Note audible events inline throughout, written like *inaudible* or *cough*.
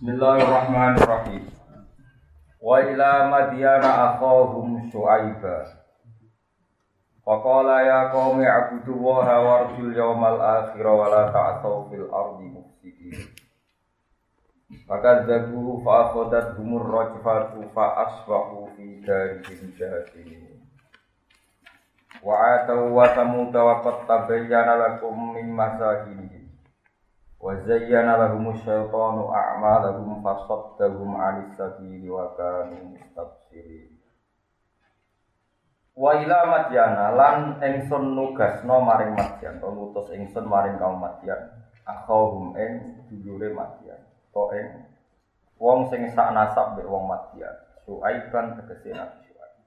Bismillahirrahmanirrahim. Wa ila madyana akhahum syu'aiba. Faqala ya qaumi abudu waha warjul yawmal akhir wa la ta'thaw fil ardi mufsidin. Fakadzabuhu fa akhadat humur rajfatu fa asbahu fi darihim jahilin. Wa atau wa samud wa qad tabayyana lakum min masakinihim. Lahum syaitanu a'malahum fasaddahum 'anis sabili wa kanu mustabsirin. Wa ila Madyana lan ingsun nugasno maring Madyan, ngutus ingsun maring kaum Madyan. Akhahum ing dulure Madyan. To ing wong sing sak nasab mbek wong Madyan. Suaiban tegese Nabi Suaib.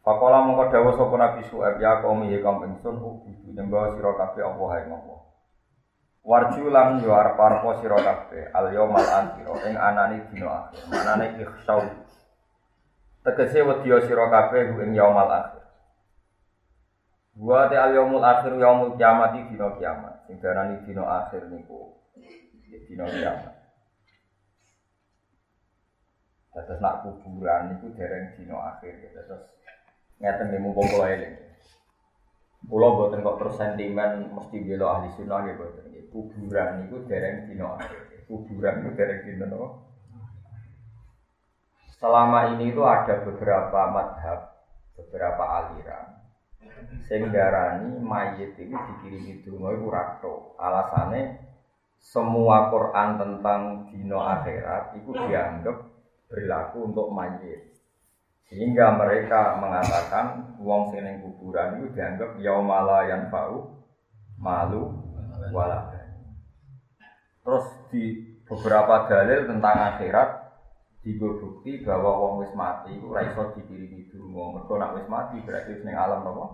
Pakola mongko sapa Nabi Suaib ya kaum ya kaum ingsun ubudu nyembah sira kabeh Allah. Warju lan yo arep-arep sira kabeh al yaumal akhir ing anane dina akhir. Manane ikhsau. Tegese wedya sira kabeh ing yaumal akhir. Wa ta al yaumul akhir yaumul kiamat iki dina kiamat. Sing darani dina akhir niku ya dina kiamat. Terus nak kuburan niku dereng dina akhir. Terus ngeten nggih mumpung kula eling. Kula mboten kok terus sentimen mesti bela ahli sunnah nggih mboten. Kuburan niku dereng akhir. Kuburan niku dereng napa? Selama ini itu ada beberapa madhab, beberapa aliran. Sing darani mayit itu dikirimi donga iku. Alasane semua Quran tentang dino akhirat itu dianggap berlaku untuk mayit. Sehingga mereka mengatakan wong sing kuburan itu dianggap yaumala yang bau malu wala. Terus di beberapa dalil tentang akhirat digo bukti bahwa wong wis mati iku ora iso dikirimi donga. Mergo nek wis mati berarti ning alam napa?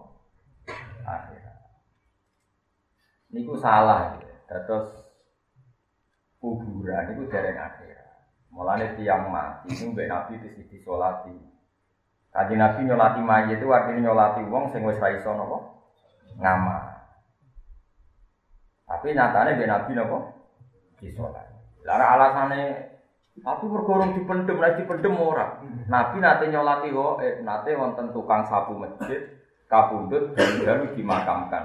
Akhirat. Niku salah ya. Terus kuburan itu dereng akhirat. Mulane tiang mati itu mbek Nabi di sisi disolati. Kaji Nabi nyolati mayit itu artinya nyolati wong sing wis ra iso napa? Ngamal. Tapi nyatane mbek Nabi napa? Disolati. Lah alasane Tapi bergorong dipendem, nek dipendem ora. Nabi nate nyolati kok, eh, nate wonten tukang sapu masjid, kabundut dan dimakamkan.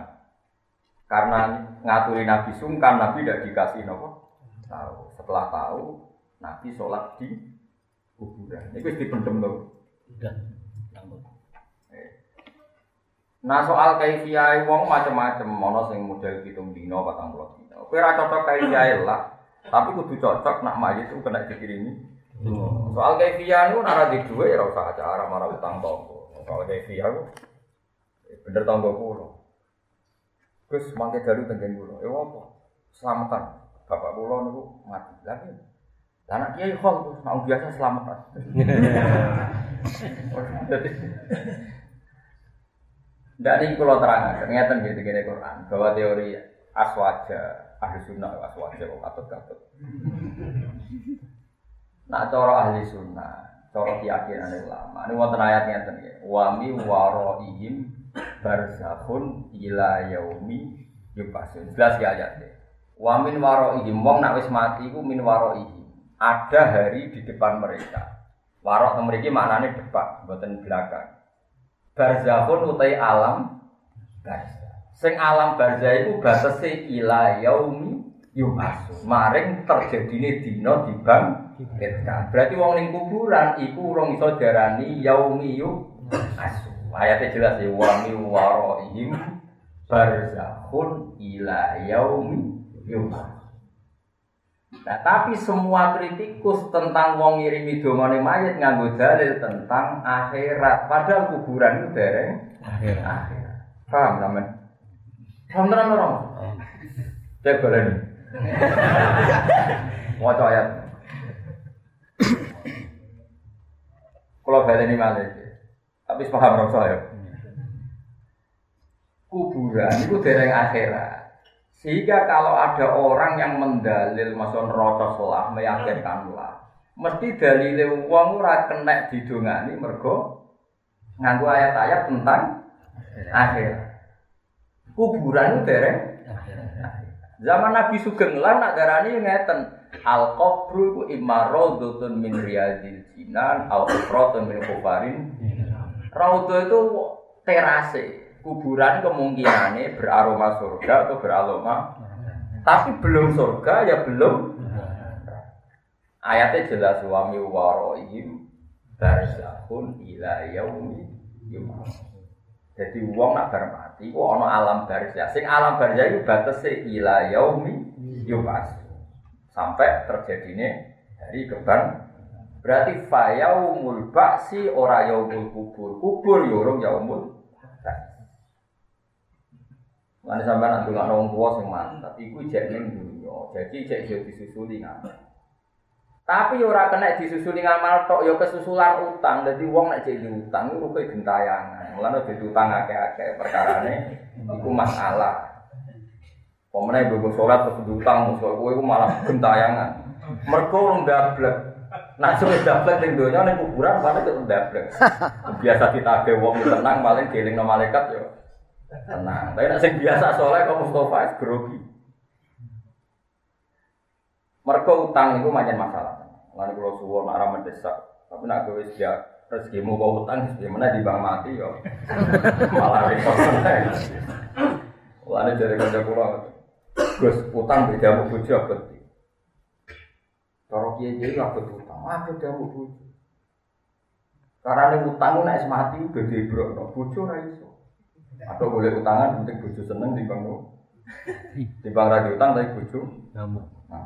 Karena ngaturi Nabi sungkan, Nabi tidak dikasih nopo. Tahu. Setelah tahu, Nabi sholat di kuburan. Ini dipendem loh. Nah soal kaifiyah wong macam-macam, mono sing model hitung dino, patang puluh dino. Kowe ora cocok kaifiyah lah. Tapi kudu cocok nak mayit itu kena dikirimi. Hmm. Soal kaifiyah itu nara di dua ya usah acara marah utang tonggo. Soal kaifiyah itu bener tonggo kulo. Gus mangke dalu tenggen kulo. Eh apa? Selamatan. Bapak kulo niku mati. Lagi anak kiai khol mau biasa selamatan. *laughs* *laughs* Tidak nih kalau terang, ternyata gitu gini Quran bahwa teori aswaja ahli sunnah aswaja kok katut katut. Nah cara ahli sunnah, cara keyakinan ulama, ini wonten ayatnya tadi. Wami waroihim barzakhun ila yaumi yubasun. Jelas ya ayatnya. Wamin waroihim, wong nak wis mati ku min waroihim. Ada hari di depan mereka. Warok mereka maknanya depan, buatan belakang. Barzakhun utai alam barzah. Sing alam barzah itu batase ila yaumi yubasu. Maring terjadine dina dibangkitkan. Berarti wong ning kuburan iku urung iso diarani yaumi yubasu. Ayatnya jelas ya wa mi waraihim barzakhun ila yaumi yubasu. Nah, tapi semua kritikus tentang wong ngirimi dongane mayit nganggo dalil tentang akhirat. Padahal kuburan itu dereng akhirat. akhirat. Paham sampean? Paham tenan ora? Cek balen. Maca ayat. Kalau baleni malih. Tapi paham ora saya. Kuburan itu dereng akhirat. Sehingga kalau ada orang yang mendalil maksud neraka lah meyakinkan lah, mesti dalile wong ora kena didongani mergo nganggo ayat-ayat tentang akhirat. Kuburan itu dereng Zaman Nabi Sugeng lah nak darani ngeten. Al qabru iku imma raudhatun min riyadil jinan au ifratun min kufarin. Raudhah itu terase. Kuburan kemungkinannya beraroma surga atau beraroma tapi belum surga ya belum. Ayatnya jelas wa mi waroihim barzahun ila yaumi jadi uang nak bar mati ku ana alam barzah? Sing alam barzah itu batese ila yaumi yumas sampai terjadinya dari keban berarti fayaumul ba'si ora yaumul kubur. Kubur yo ya yaumul Mana sampai nanti nggak nong tua sing mantap, iku jek neng dunia, jadi jek jek disusuli ngamal. Tapi ora kena disusuli ngamal tok, yo kesusulan utang, jadi uang nek jadi utang, itu kayak gentayangan. Mulane jadi utang akeh-akeh perkara iku masalah. Pemenang ibu sholat terus utang, musuh gue itu malah gentayangan. Mereka orang dablek. Nah, sudah dablek di dunia, ini kuburan, mana itu dablek. Biasa kita ke wong tenang, paling dieling malaikat yo. Tenang. Tapi nak sing biasa soleh kok Mustafa es grogi. Mereka utang itu macam masalah. Lalu kalau suwon nak ramah mendesak, tapi nak gue ya rezekimu kau utang, gimana di bank mati yo. *laughs* Malah repot mana. Lalu dari kerja pulau, Gus utang beda bujuk apa sih? Kalau kiai kiai apa utang? Apa beda mau bujuk? Karena utang nak mati udah dibro, bujuk raiso. Atau boleh utangan, penting bujuk seneng di bang *laughs* di bang radio utang tapi bujuk. Nah.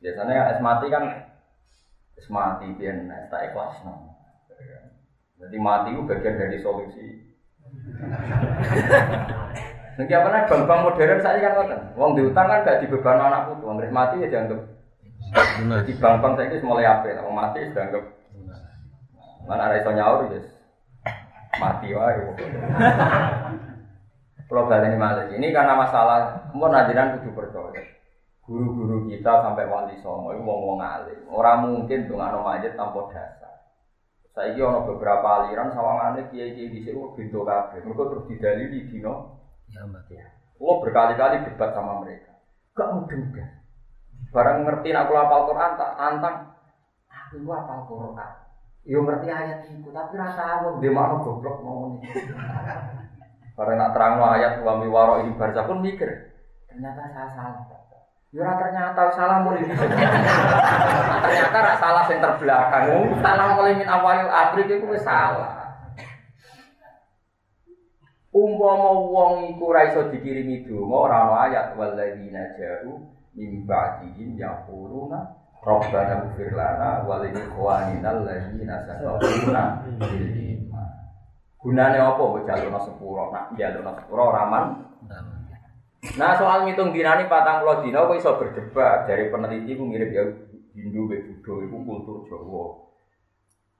Biasanya es mati kan es mati biar es tak ikhlas. Nah. Jadi mati itu bagian dari solusi. *laughs* Nanti apa nih bank-bank modern saya kan ngoten. Wong diutang kan gak dibeban anak putu. Wong mati ya dianggap. Jadi bank-bank saya ini mulai apa? Wong mati dianggap. Mana ada iso nyaur ya mati wae. Kalau ini malah ini karena masalah mau najiran kudu percaya. Guru-guru kita sampai wali songo itu mau ngomong alim. Orang mungkin tuh nggak majid tanpa dasar. Saya ini ono beberapa aliran sawangane kiai kiai di sini bintu kafe. Mereka terus didalili dino. Ya. Lo berkali-kali debat sama mereka. Gak mudeng. Barang ngerti aku lapal Quran tak tantang. Aku apal Quran. Yo ngerti ayat itu, tapi rasa awam dia mau goblok mau nih. Karena nak terang ayat wa mi waro ini barza pun mikir, ternyata saya salah. Yo ternyata salah mulai *laughs* ternyata rasa salah yang terbelakang. Salah mulai min awalil abrik itu salah. Umpama wong iku ra iso dikirimi donga ora ayat walladzina ja'u min ba'dihim yaquluna Rabbana ufir lana wal ikhwanina alladziina sabaquna bil iman. Gunane apa mbok jalurna sepuro? Nak jalurna sepuro raman. Nah soal ngitung dinani patang puluh dina kowe iso berdebat dari peneliti ku mirip ya Hindu be Buddha iku kultur Jawa.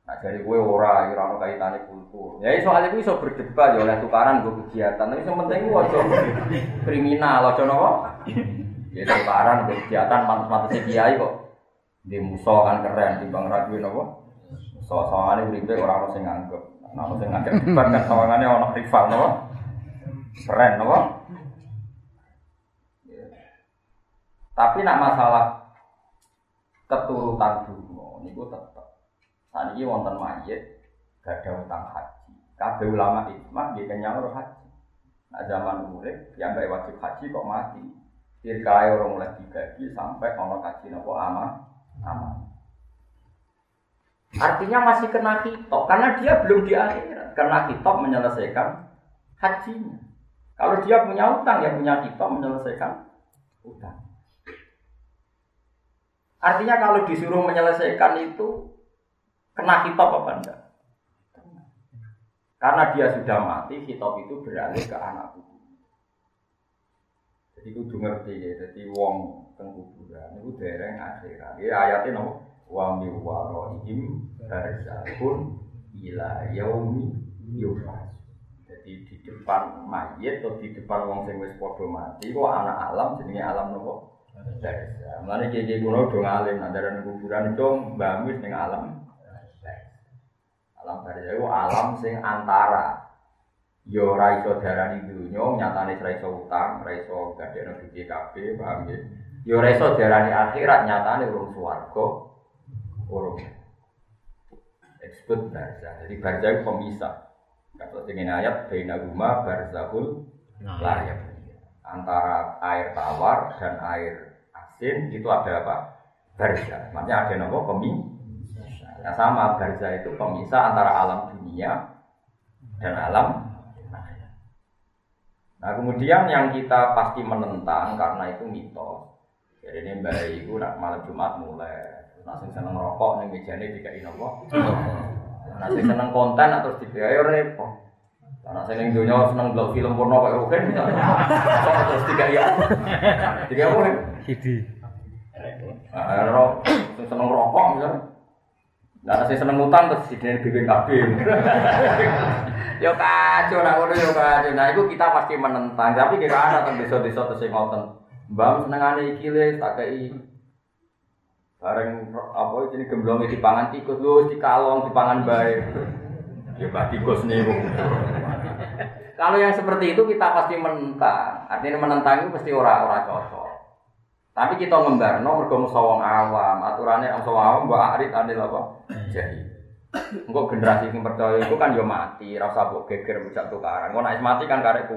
Nah dari kowe ora ora ono kaitane kultur. Ya soal itu iso berdebat ya oleh tukaran gue kegiatan. Tapi yang penting aja kriminal aja napa? Ya tukaran kegiatan mantus-mantus kiai kok di musuh kan keren di bang radio nopo. So sawangane uripe ora ono sing nganggep. Nah, sing nganggep debat kan sawangane ono rival nopo. Keren nopo. Tapi nak masalah keturutan dulu, niku tetep. Saat ini wonten mayit, gak ada utang haji. Kabeh ulama ikmah dia kenyang haji. Nah zaman urip yang gak wajib haji kok mati. Dirkai orang mulai dibagi sampai ono haji nopo aman aman. Artinya masih kena hitop karena dia belum di akhirat. Kena hitop menyelesaikan hajinya. Kalau dia punya utang, ya punya hitop menyelesaikan utang. Artinya kalau disuruh menyelesaikan itu kena hitop apa enggak? Karena dia sudah mati, hitop itu beralih ke anak buku. Jadi kudu ngerti ya, jadi wong teng kuburan itu dereng akhirat. Ya ayatnya no wa mi waraihim barzahun ila yaumi yufas. Jadi di depan mayit atau di depan wong sing wis padha mati kok anak alam jenenge alam nopo? Barzah. Mulane kiye kuno do ngalim nandaran kuburan itu mbamis ning alam. Alam barzah itu alam sing antara yo ora iso darani dunya nyatane ora iso utang, ora iso gadekno duwe paham ya? Yo reso darani akhirat nyatane urung swarga. Urung. Disebut barza. Jadi barza itu pemisah. Kalau dengan ayat Baina Guma Barzahul Layak Antara air tawar dan air asin itu ada apa? Barza Maksudnya ada nama pemisah Nah sama Barza itu pemisah antara alam dunia dan alam Nah kemudian yang kita pasti menentang karena itu mitos jadi ini mbak ibu nak malam Jumat mulai nasi seneng rokok nih mejanya tiga ini apa? *laughs* Nasi seneng konten atau tiga ayo repot. Karena saya yang dunia seneng belok film porno kayak Rukin, *laughs* terus tiga ya, tiga apa? Hidi. Nah, rok, seneng rokok misalnya. Nah, saya seneng utang terus di BPKB. *laughs* Yo kacau, nak udah yo kacau. Nah, itu kita pasti menentang. Tapi kira ada tentang desa-desa terus yang Mbak senengane iki le tak kei. Bareng apa ini gemblong di pangan tikus lu di kalong di pangan baik *laughs* ya mbak tikus nih kalau yang seperti itu kita pasti menentang. Artinya menentang itu pasti ora-ora cocok. Tapi kita ngembar no mergo musawang awam. Aturannya yang musawang awam mbak arit adil apa? Jadi Enggak generasi yang percaya itu kan yo mati, rasa buk geger tukaran. Kau naik mati kan karek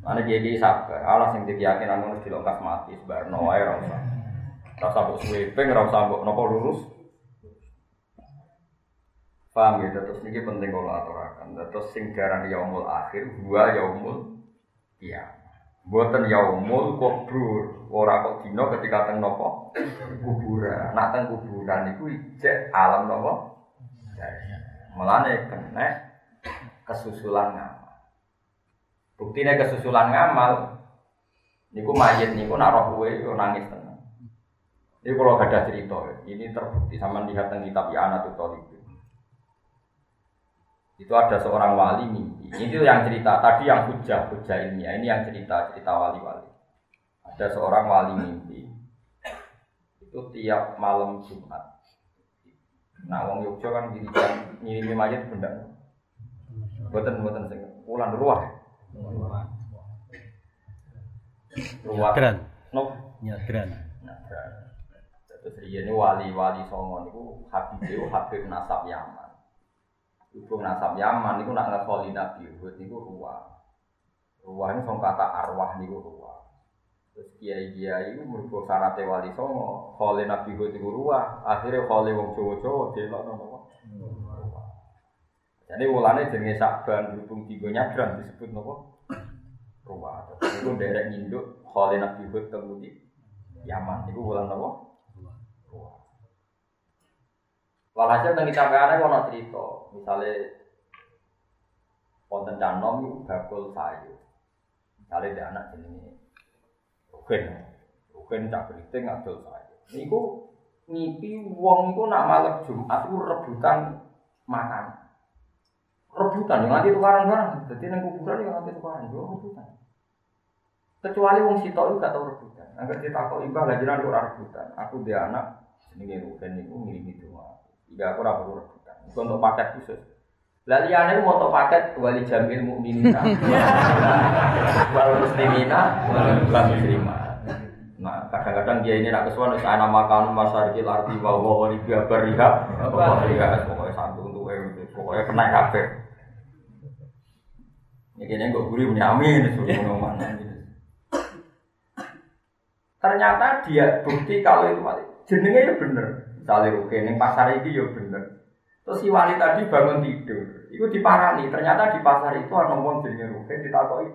kue. Ane jadi sabar, Allah sing keyakinan ngono dilongkas mati sebarno wae ora usah. Ora usah mbok sweeping, ora usah mbok napa lurus. Paham ya, terus ini penting kalau aturakan. Terus sing yaumul akhir, dua yaumul iya. Buatan yaumul kubur, ora kok dino ketika teng nopo kuburan. Nak teng kuburan itu ijek alam nopo. Melane kena kesusulan ngamal. Buktinya kesusulan ngamal. Niku mayit niku nak roh kuwe nangis tenang. Ini kalau ada cerita, ini terbukti sama lihat tentang kitab Yana itu Itu ada seorang wali mimpi. Ini tuh yang cerita tadi yang hujah hujah ilmiah. Ini yang cerita cerita wali-wali. Ada seorang wali mimpi. Itu tiap malam Jumat. Nah, wong Yogyo kan gini kan ngirimi mayat benda. Buatan buatan sing ulan ruah. Nyadran. No. Nyadran. Nyadran. Terus ini wali-wali songo niku Habib itu Habib nasab Yaman. Ibu nasab Yaman niku nak ngekoli Nabi Hud niku ruah. Ruah ini song kata arwah niku ruah. Terus kiai kiai itu mergo syaratnya wali songo, kholi Nabi Hud niku ruah. Akhirnya kholi wong Jawa Jawa delok nopo. Jadi ulane jenenge Sakban berhubung tiga nyadran disebut nopo? Ruwa. Terus itu derek nyinduk Khalid Nabi Hud temudi Yaman. Itu bulan nopo? Ruwa. Walhasil tentang sampeane ono cerita, misalnya wonten canom itu bakul sayu. Misalnya dia anak jenenge Rugen. Rugen cak beriting ngadol sayu. Niku ngipi wong iku nak malam Jumat itu rebutan makan rebutan yang nanti tukaran barang jadi neng kuburan yang nanti tukaran dua rebutan kecuali wong sitok itu gak tau rebutan agar kita kok ibah lagi nanti orang rebutan aku dia anak ini rugen itu mirip itu iya aku rapi rebutan untuk paket khusus Lalu yang mau untuk paket wali jamil mukminina, wal muslimina, wal muslimah. Nah, kadang-kadang dia ini nak kesuwan wis ana makan masarikil arti wa wa wa riba bariha, pokoknya pokoknya satu untuk pokoknya kena kabeh. Ya kene kok guri punya amin *laughs* mana Ternyata dia bukti kalau itu mati. Jenenge ya bener. Misalnya oke, neng pasar ini ya bener. Terus si wali tadi bangun tidur, itu diparani. Ternyata di pasar itu ada ngomong jenenge Rukin ditakoi,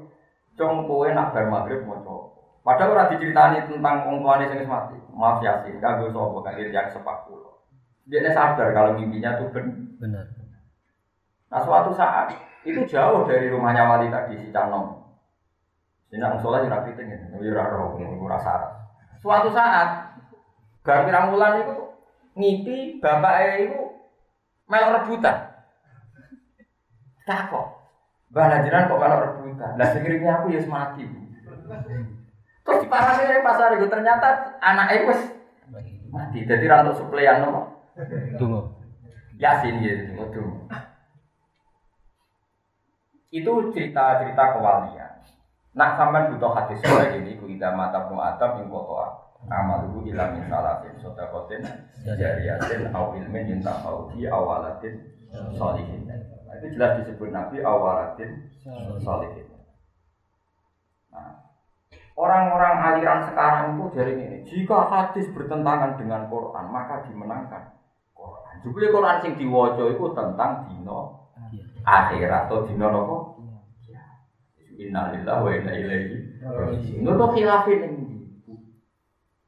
cong kowe nak bar maghrib mau Padahal orang diceritani tentang orang tuanya yang mati. Maaf ya sih, kagak sopo kagak yang sepak pulau. Dia sadar kalau mimpinya tuh benar. Nah suatu saat itu jauh dari rumahnya wali tadi si Canom. Ini nang sholat ya rapi tinggi, ya roh, rasa. Suatu saat, bar pirang bulan itu ngipi bapak itu melok rebutan. Tak kok, bah jiran kok melok rebutan. Lah sekiranya aku ya mati. Terus di parane dari pasar itu ternyata anak itu mati. Jadi rantau suplean nopo. Tunggu. Yasin gitu, tunggu. Itu cerita-cerita kewalian. Nak sampean butuh hadis kayak gini, ku ida mata pun atap ing kotoa. Amal itu ilang min salatin sodakotin jariyatin au ilmin yinta fauti awalatin solihin. Nah, itu jelas disebut Nabi awalatin solihin. Nah, orang-orang aliran sekarang itu dari ini, jika hadis bertentangan dengan Quran, maka dimenangkan Quran. Juga Quran sing diwojo itu tentang dino akhirat atau dino nopo. Innalillahi wa inna ilaihi raji'un. Itu khilafin ini.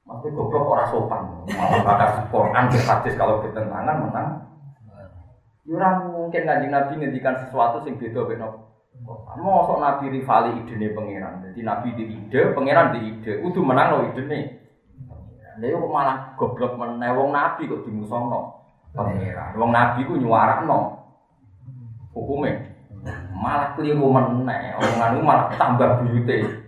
Maksudnya goblok orang sopan. Malah bakas Quran ke hadis kalau bertentangan menang. Orang mungkin ngaji Nabi ngendikan sesuatu sing beda beda. Mau sok Nabi rivali ide nih pangeran. Jadi Nabi di ide, pangeran di ide. Udah menang lo ide nih. Dia kok malah goblok menewong Nabi kok dimusono pangeran. Wong Nabi ku nyuarakno hukumnya. Malah keliru meneh. Omongan malah tambah buyute.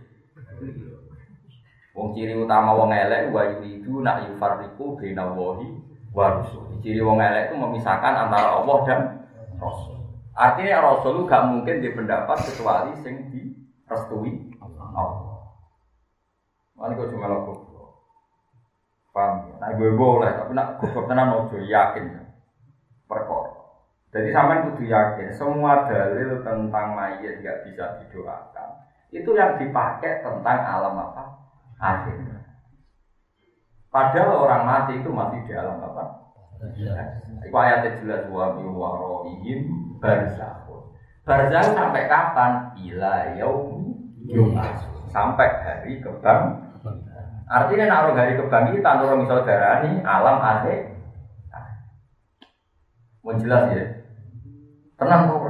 Wong ciri utama wong elek wa yuridu nak yufarriqu baina wahi wa. Ciri wong elek itu memisahkan antara Allah dan Rasul. Artinya Rasul gak mungkin dia pendapat kecuali sing di restui Allah. Mana kau cuma laku Paham? Nah, gue boleh, tapi nak gue tenan ojo yakin. Perkor. Jadi sampai kudu yakin, semua dalil tentang mayat gak bisa didoakan. Itu yang dipakai tentang alam apa? akhir. Padahal orang mati itu masih di alam apa? Itu ayatnya jelas wa mi warohim barzahun. Barzahun sampai kapan? Ila yaumi Sampai hari kebang. Artinya naruh hari kebang ini tanpa orang saudara ini alam akhir. Mau jelas ya? Tenang kok.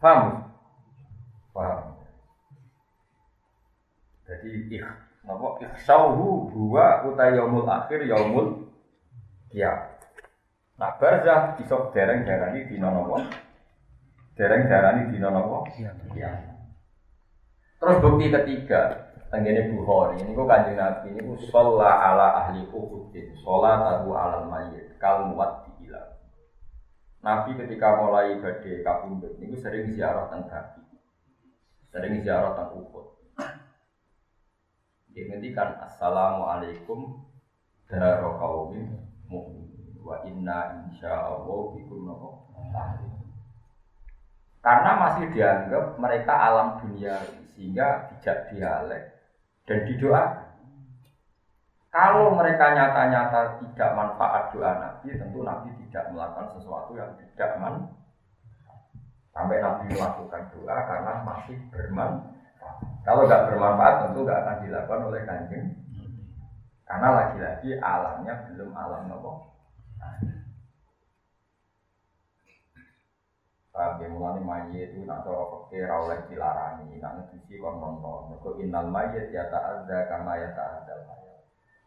Paham? Jadi ikh, napa ikhsauhu huwa uta yaumul akhir yaumul kiam. Nah barzah iso dereng darani dina napa? Dereng darani dina napa? Kiam. Terus bukti ketiga, tenggene Bukhari ini kok kanjeng Nabi ini sholla ala ahli uhudin sholat ala mayit kal muat Nabi ketika mulai badai kabundut ini sering ziarah tentang sering ziarah tentang Uhud. Kan Assalamualaikum Daro kaumin mu'min Wa inna insya'allah bikum nopo. Karena masih dianggap mereka alam dunia Sehingga tidak dialek Dan didoakan kalau mereka nyata-nyata tidak manfaat doa Nabi, tentu Nabi tidak melakukan sesuatu yang tidak manfaat. Sampai Nabi melakukan doa karena masih bermanfaat. Kalau nggak bermanfaat tentu nggak akan dilakukan oleh kanjeng. Karena lagi-lagi alamnya belum alam nopo. Ya mulane mayit itu nak cara ra oleh dilarani, nak ngedisi kon nonton. Mergo innal mayit ya ta'adza kama ya ta'adzal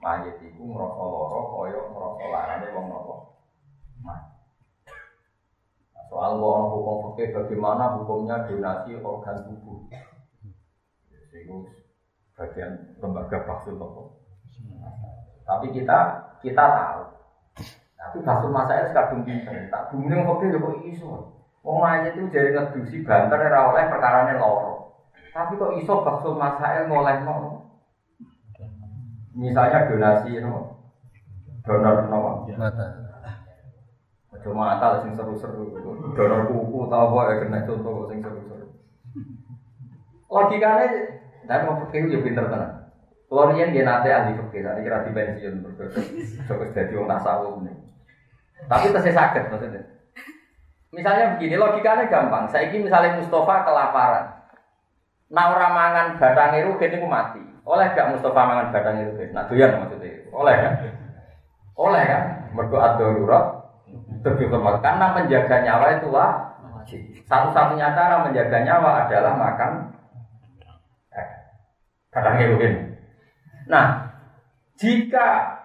mayit. Mayit iku ngrasa lara kaya ngrasa larane wong nopo. Soal wong hukum fikih bagaimana hukumnya donasi organ tubuh. Itu bagian lembaga baksul toko. Tapi kita kita tahu. Tapi baksul masa itu kadung pinter. Tak bumi yang kopi ya kok iso. Wong mayat itu jadi ngedusi banter ora oleh perkarane loro. Tapi kok iso baksul masail ngoleh no. Misalnya donasi no. Donor no. Mata. Ojo mata sing seru-seru. Donor kuku tau apa ya kena contoh sing seru-seru. Logikanya tapi mau fikih ya pinter tenan. Kalau dia dia nanti ahli fikih, nanti kira di pensiun berkata, jadi orang tasawuf nih. Tapi tesih sakit maksudnya. Misalnya begini, logikanya gampang. Saya ingin misalnya Mustafa kelaparan. Nah orang mangan batang itu mati. Oleh gak Mustafa mangan batang rugen? Nah doyan maksudnya. Oleh kan? Oleh kan? Mergo darurat lebih hormat. Karena menjaga nyawa itu lah. Satu-satunya cara menjaga nyawa adalah makan kadang heroin. Nah, jika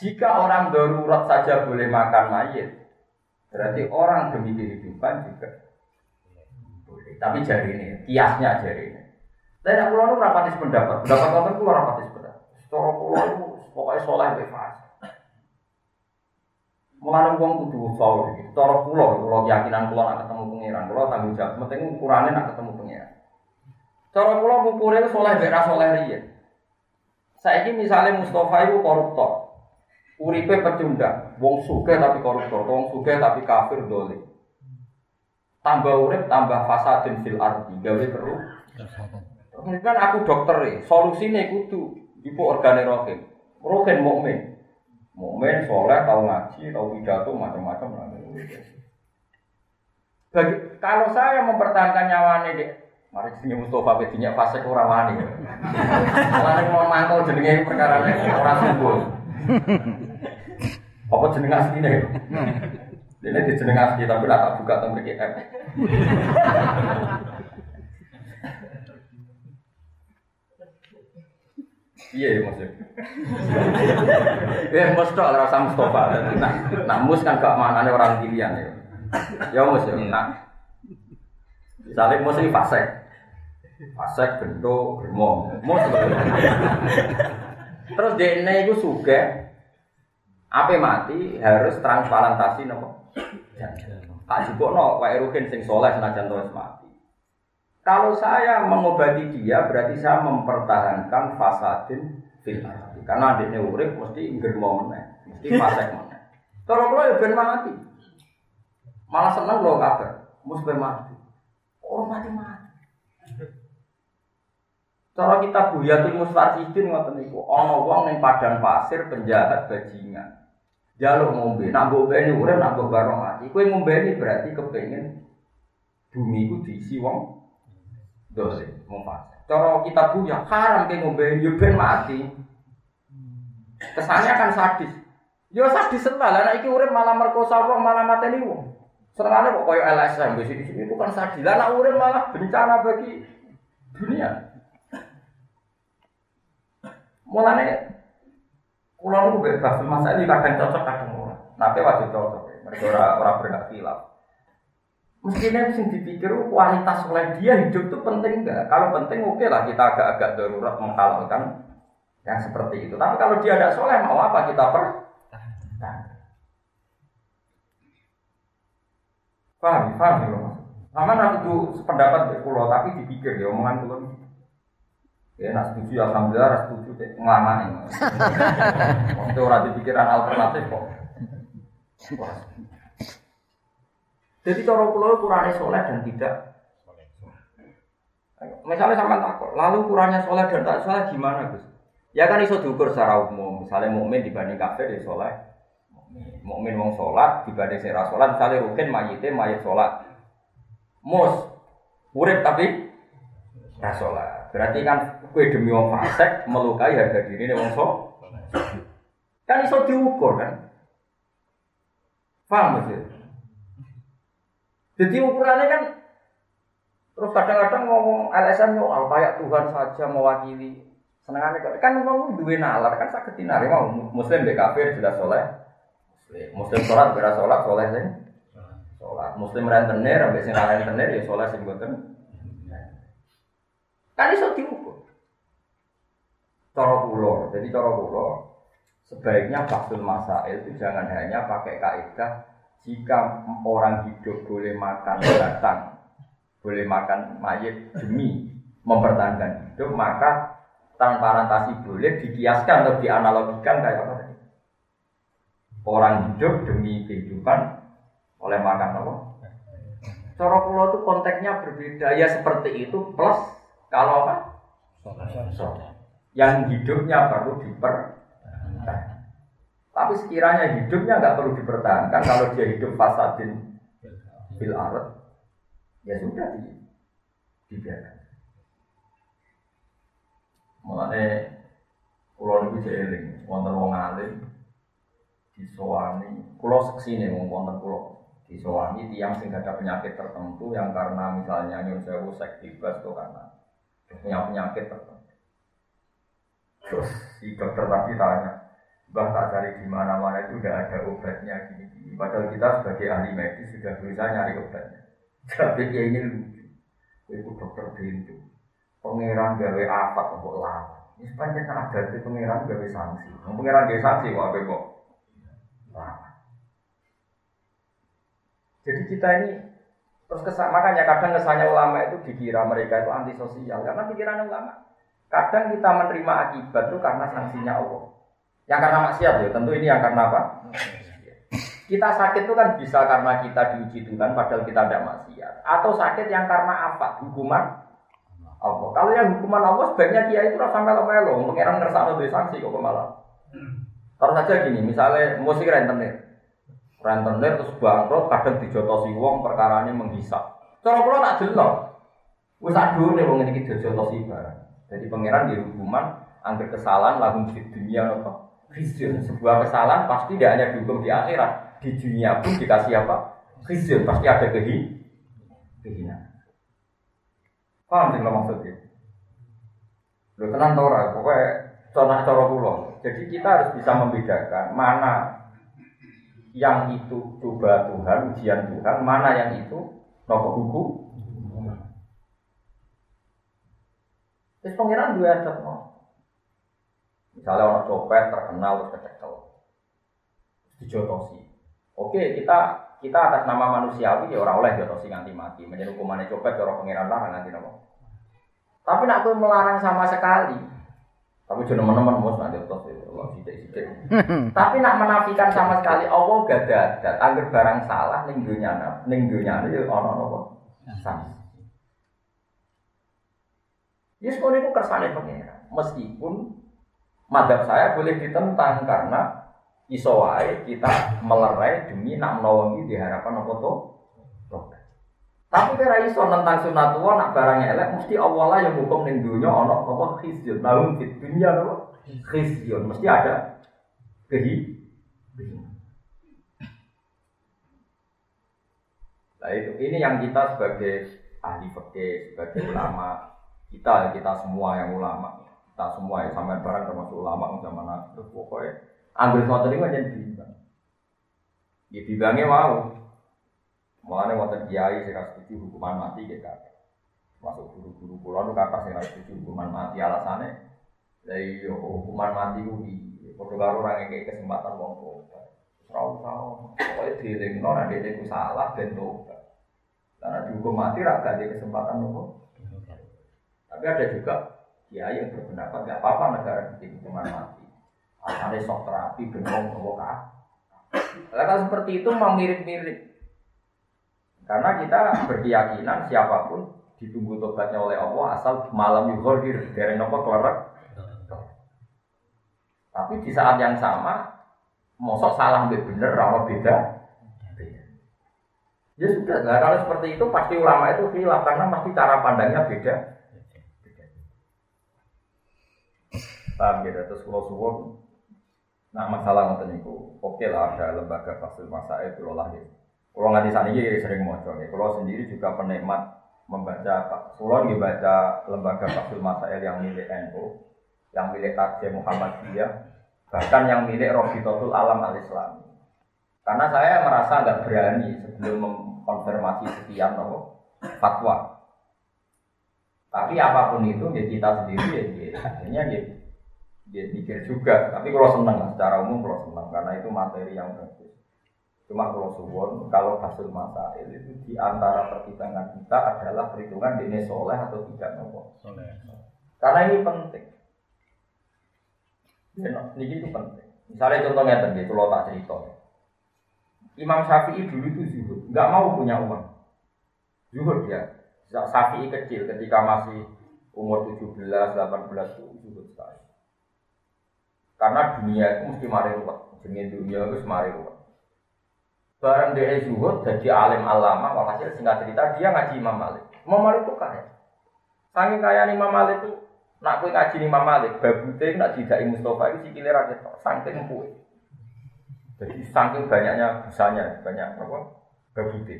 jika orang darurat saja boleh makan mayit, berarti orang demi kehidupan juga boleh. Tapi jari ini, kiasnya jari ini. Dan aku lalu rapatis pendapat, pendapat kamu itu rapatis pendapat. Secara pulau itu pokoknya soleh bebas. Mengenai uang kudu usah gitu. Cara pulau, pulau keyakinan pulau nak ketemu pangeran, pulau tanggung jawab. Penting ukurannya nak ketemu pangeran. Cara kula ngukure soleh mek soleh riyen. Saiki misalnya Mustafa itu koruptor. Uripe pecundang, wong sugih tapi koruptor, wong sugih tapi kafir dolim. Tambah urip tambah fasadin fil ardi, gawe keruh. Kan aku dokter e, solusine kudu ibu organe rohin. Rohin mukmin. Mukmin soleh, tahu ngaji, tahu pidato macam-macam Bagi, kalau saya mempertahankan nyawane dek, mari sini Mustafa bedinya fase kurang wani. Kalau mau mantau jenenge perkara orang sungguh. Apa jeneng asline? Ini di jeneng asli tapi tak buka mriki Iya ya maksudnya. Ya mus tok ora usah Mustafa. Nah, nah mus kan gak manane orang pilihan ya. Ya mus ya. Nah. Misalnya mus ini fasek. Fasek bento germo. Mus. Terus DNA itu suka apa mati harus transplantasi nopo. Tak cukup no, Pak Erukin sing soleh senajan terus mati. Kalau saya mengobati dia berarti saya mempertahankan fasadin fil Karena adiknya urip mesti germo meneh, mesti fasek meneh. Kalau kalau ya ben mati. Malah seneng loh kabar, mesti mati. Orang mati mati. Cara kita buyatul mustarsidin ngoten niku, ana wong ning padang pasir penjahat bajingan. Jaluk ngombe, nak ngombe ini urip nak ngombe bareng mati. Kowe ngombe ini berarti kepengen bumi ku diisi wong dosa, wong fasik. Cara kita punya haram ke ngombe yo ben mati. Kesannya kan sadis. Yo sadis sental, lah iki urip malah merkosa wong malah mateni wong. Serangane kok koyo LSM di sini itu kan sadis. Lah nak urip malah bencana bagi dunia. Mulane kula niku bebas masa ini kadang cocok kadang ora. Tapi wajib cocok. Mereka ora ora hilaf. Mestinya sing dipikir kualitas oleh dia hidup itu penting enggak? Kalau penting oke okay lah kita agak-agak darurat menghalalkan yang seperti itu. Tapi kalau dia tidak soleh mau apa kita per? Paham, paham ya mas. Sama aku tuh sependapat di pulau tapi dipikir ya omongan pulau Ya, nak setuju alhamdulillah, nak setuju deh ngelama nih. *laughs* Waktu orang pikiran alternatif kok. Jadi cara pulau kurangnya soleh dan tidak. Misalnya sama takut, lalu kurangnya soleh dan tak soleh gimana Gus? Ya kan iso diukur secara umum. Misalnya mukmin dibanding kafir ya soleh. Mukmin wong sholat dibanding sira sholat. Misalnya rukin mayite mayit sholat. Mus urip tapi rasolat. Berarti kan kue demi wong fasik melukai harga diri wong so. Kan iso diukur kan. Paham sih? Jadi ukurannya kan terus kadang-kadang ngomong LSM yo kayak Tuhan saja mewakili. Senengannya kan ngomong duwe nalar kan sakit tinari mau muslim kafir sudah soleh. Muslim, sholat beras sholat soleh sih. Sholat muslim rentenir, ambek sing rentenir ya soleh sing boten. Kan iso diukur. Cara pulau, jadi cara pulau sebaiknya faksul masail itu jangan hanya pakai kaidah jika orang hidup boleh makan batang, boleh makan mayat demi mempertahankan hidup, maka transparentasi boleh dikiaskan atau dianalogikan kayak apa tadi? Orang hidup demi kehidupan oleh makan apa? Cara pulau itu konteksnya berbeda ya seperti itu plus kalau apa? Yang hidupnya perlu dipertahankan. Tapi sekiranya hidupnya nggak perlu dipertahankan, kalau dia hidup fasadin fil arad, ya sudah di, dibiarkan. Mulane pulau niku jeeling wonten wong alim disowani, pulau seksine wong wonten pulau disowani tiang sing ada penyakit tertentu yang karena misalnya nyun sewu seks bebas itu karena punya penyakit tertentu. Terus si dokter tadi tanya, Bah tak cari di mana-mana itu udah ada obatnya gini-gini. Padahal kita sebagai ahli medis sudah berusaha nyari obatnya. Tapi dia ini lucu. Itu dokter pintu. Pangeran gawe apa kok lama. Ini sepanjang ada itu pangeran gawe sanksi. Pangeran gawe sanksi kok apa kok lama. Jadi kita ini Terus kesan, makanya kadang kesannya ulama itu dikira mereka itu antisosial karena pikiran ulama. Kadang kita menerima akibat itu karena sanksinya Allah. Yang karena maksiat ya, tentu ini yang karena apa? Kita sakit itu kan bisa karena kita diuji Tuhan padahal kita tidak maksiat. Atau sakit yang karena apa? Hukuman Allah. Kalau yang hukuman Allah sebaiknya dia itu sampai melo, pengiran ngerasa lebih sanksi kok malah. Terus saja gini, misalnya musik rentenir. Rentenir terus bangkrut kadang dijotosi wong perkaranya menghisap. Cara kula tak delok. Wis adune wong iki dijotosi barang. Jadi pangeran di hukuman angger kesalahan langsung di dunia apa? Khizyun. Sebuah kesalahan pasti tidak hanya dihukum di akhirat, di dunia pun dikasih apa? Khizyun. Pasti ada kehi kehinaan. Paham sih maksudnya? Lo tenang tau ora, pokoknya contoh cara pulau. Jadi kita harus bisa membedakan mana yang itu coba Tuhan, ujian Tuhan, mana yang itu nopo buku. Terus pangeran dua no. Misalnya orang copet terkenal terus kecekel, dijotosi. Oke, kita kita atas nama manusiawi ya orang oleh jotosi nganti mati. Menjadi hukumannya copet orang pangeran lah nanti nopo. Tapi nak melarang sama sekali, tapi jangan teman-teman mau nanti terus Allah sidik sidik. *laughs* Tapi nak menafikan sama sekali Allah gak ada. Angger barang salah ning dunia ning dunia itu ono nopo sama. Yes, kalau itu kersane pengira. Meskipun madhab saya boleh ditentang karena iso kita melerai demi nak menolongi di harapan apa tuh tapi kira iso tentang sunat tua nak barangnya elek mesti lah yang hukum ning dunia ono apa khizyun. Di dunia apa? Khizyun. Mesti ada kehi. Nah itu ini yang kita sebagai ahli fikih, sebagai ulama, kita kita semua yang ulama, kita semua yang sampai barang termasuk ulama zaman akhir pokoknya ambil foto ini menjadi bimbang. Ya bimbangnya mau, Mulane wonten kiai sing setuju hukuman mati gitu kan. Masuk guru-guru kula nu kata sing setuju hukuman mati alasane lha iya hukuman mati di padha karo ora ngekek kesempatan wong tobat. Ora usah pokoke dielingno nek dhewe ku salah tobat. Karena dihukum mati ra gak ada kesempatan nopo. Tapi ada juga kiai yang berpendapat gak apa-apa negara bikin hukuman mati. Asalnya sok terapi ben wong kah. Kalau seperti itu mau mirip-mirip karena kita berkeyakinan siapa pun ditunggu tobatnya oleh Allah asal malam yuhordir dari nopo keluar. Tapi di saat yang sama, mosok salah lebih bener, rawa beda. Ya sudah, kalau seperti itu pasti ulama itu khilaf karena pasti cara pandangnya beda. Paham gitu, terus kalau suwon, nah masalah nonton itu, oke lah ada lembaga fasil masa itu lah gitu. Kalau nggak sana ini sering mau coba. Kalau sendiri juga penikmat membaca, kalau nggak baca lembaga Fasul Masail yang milik NU, yang milik Muhammad Muhammadiyah, bahkan yang milik Totul Alam Al Islam. Karena saya merasa nggak berani sebelum mengkonfirmasi sekian nopo fatwa. Tapi apa pun itu ya kita sendiri ya, ya akhirnya dia dia pikir juga. Tapi kalau senang secara umum kalau senang karena itu materi yang bagus. Cuma kalau suwon, kalau hasil masail itu di antara pertimbangan kita adalah perhitungan ini soleh atau tidak nopo. Karena ini penting. Ya, ini itu penting. Misalnya contohnya tadi, kalau tak cerita. Imam Syafi'i dulu itu zuhud, nggak mau punya uang. Zuhud ya. Syafi'i kecil ketika masih umur 17, 18 itu zuhud sekali. Karena dunia itu mesti mari ruwet. Jenis dunia itu mari ruwet. Barang dia zuhud jadi alim alama, walhasil singkat cerita dia ngaji Imam Malik. Imam Malik itu kaya. Saking kaya Imam Malik itu, nak kue ngaji Imam Malik, babute nak tidak Mustafa itu sikile ra ketok, saking kue. Jadi saking banyaknya busanya, banyak apa? Babute.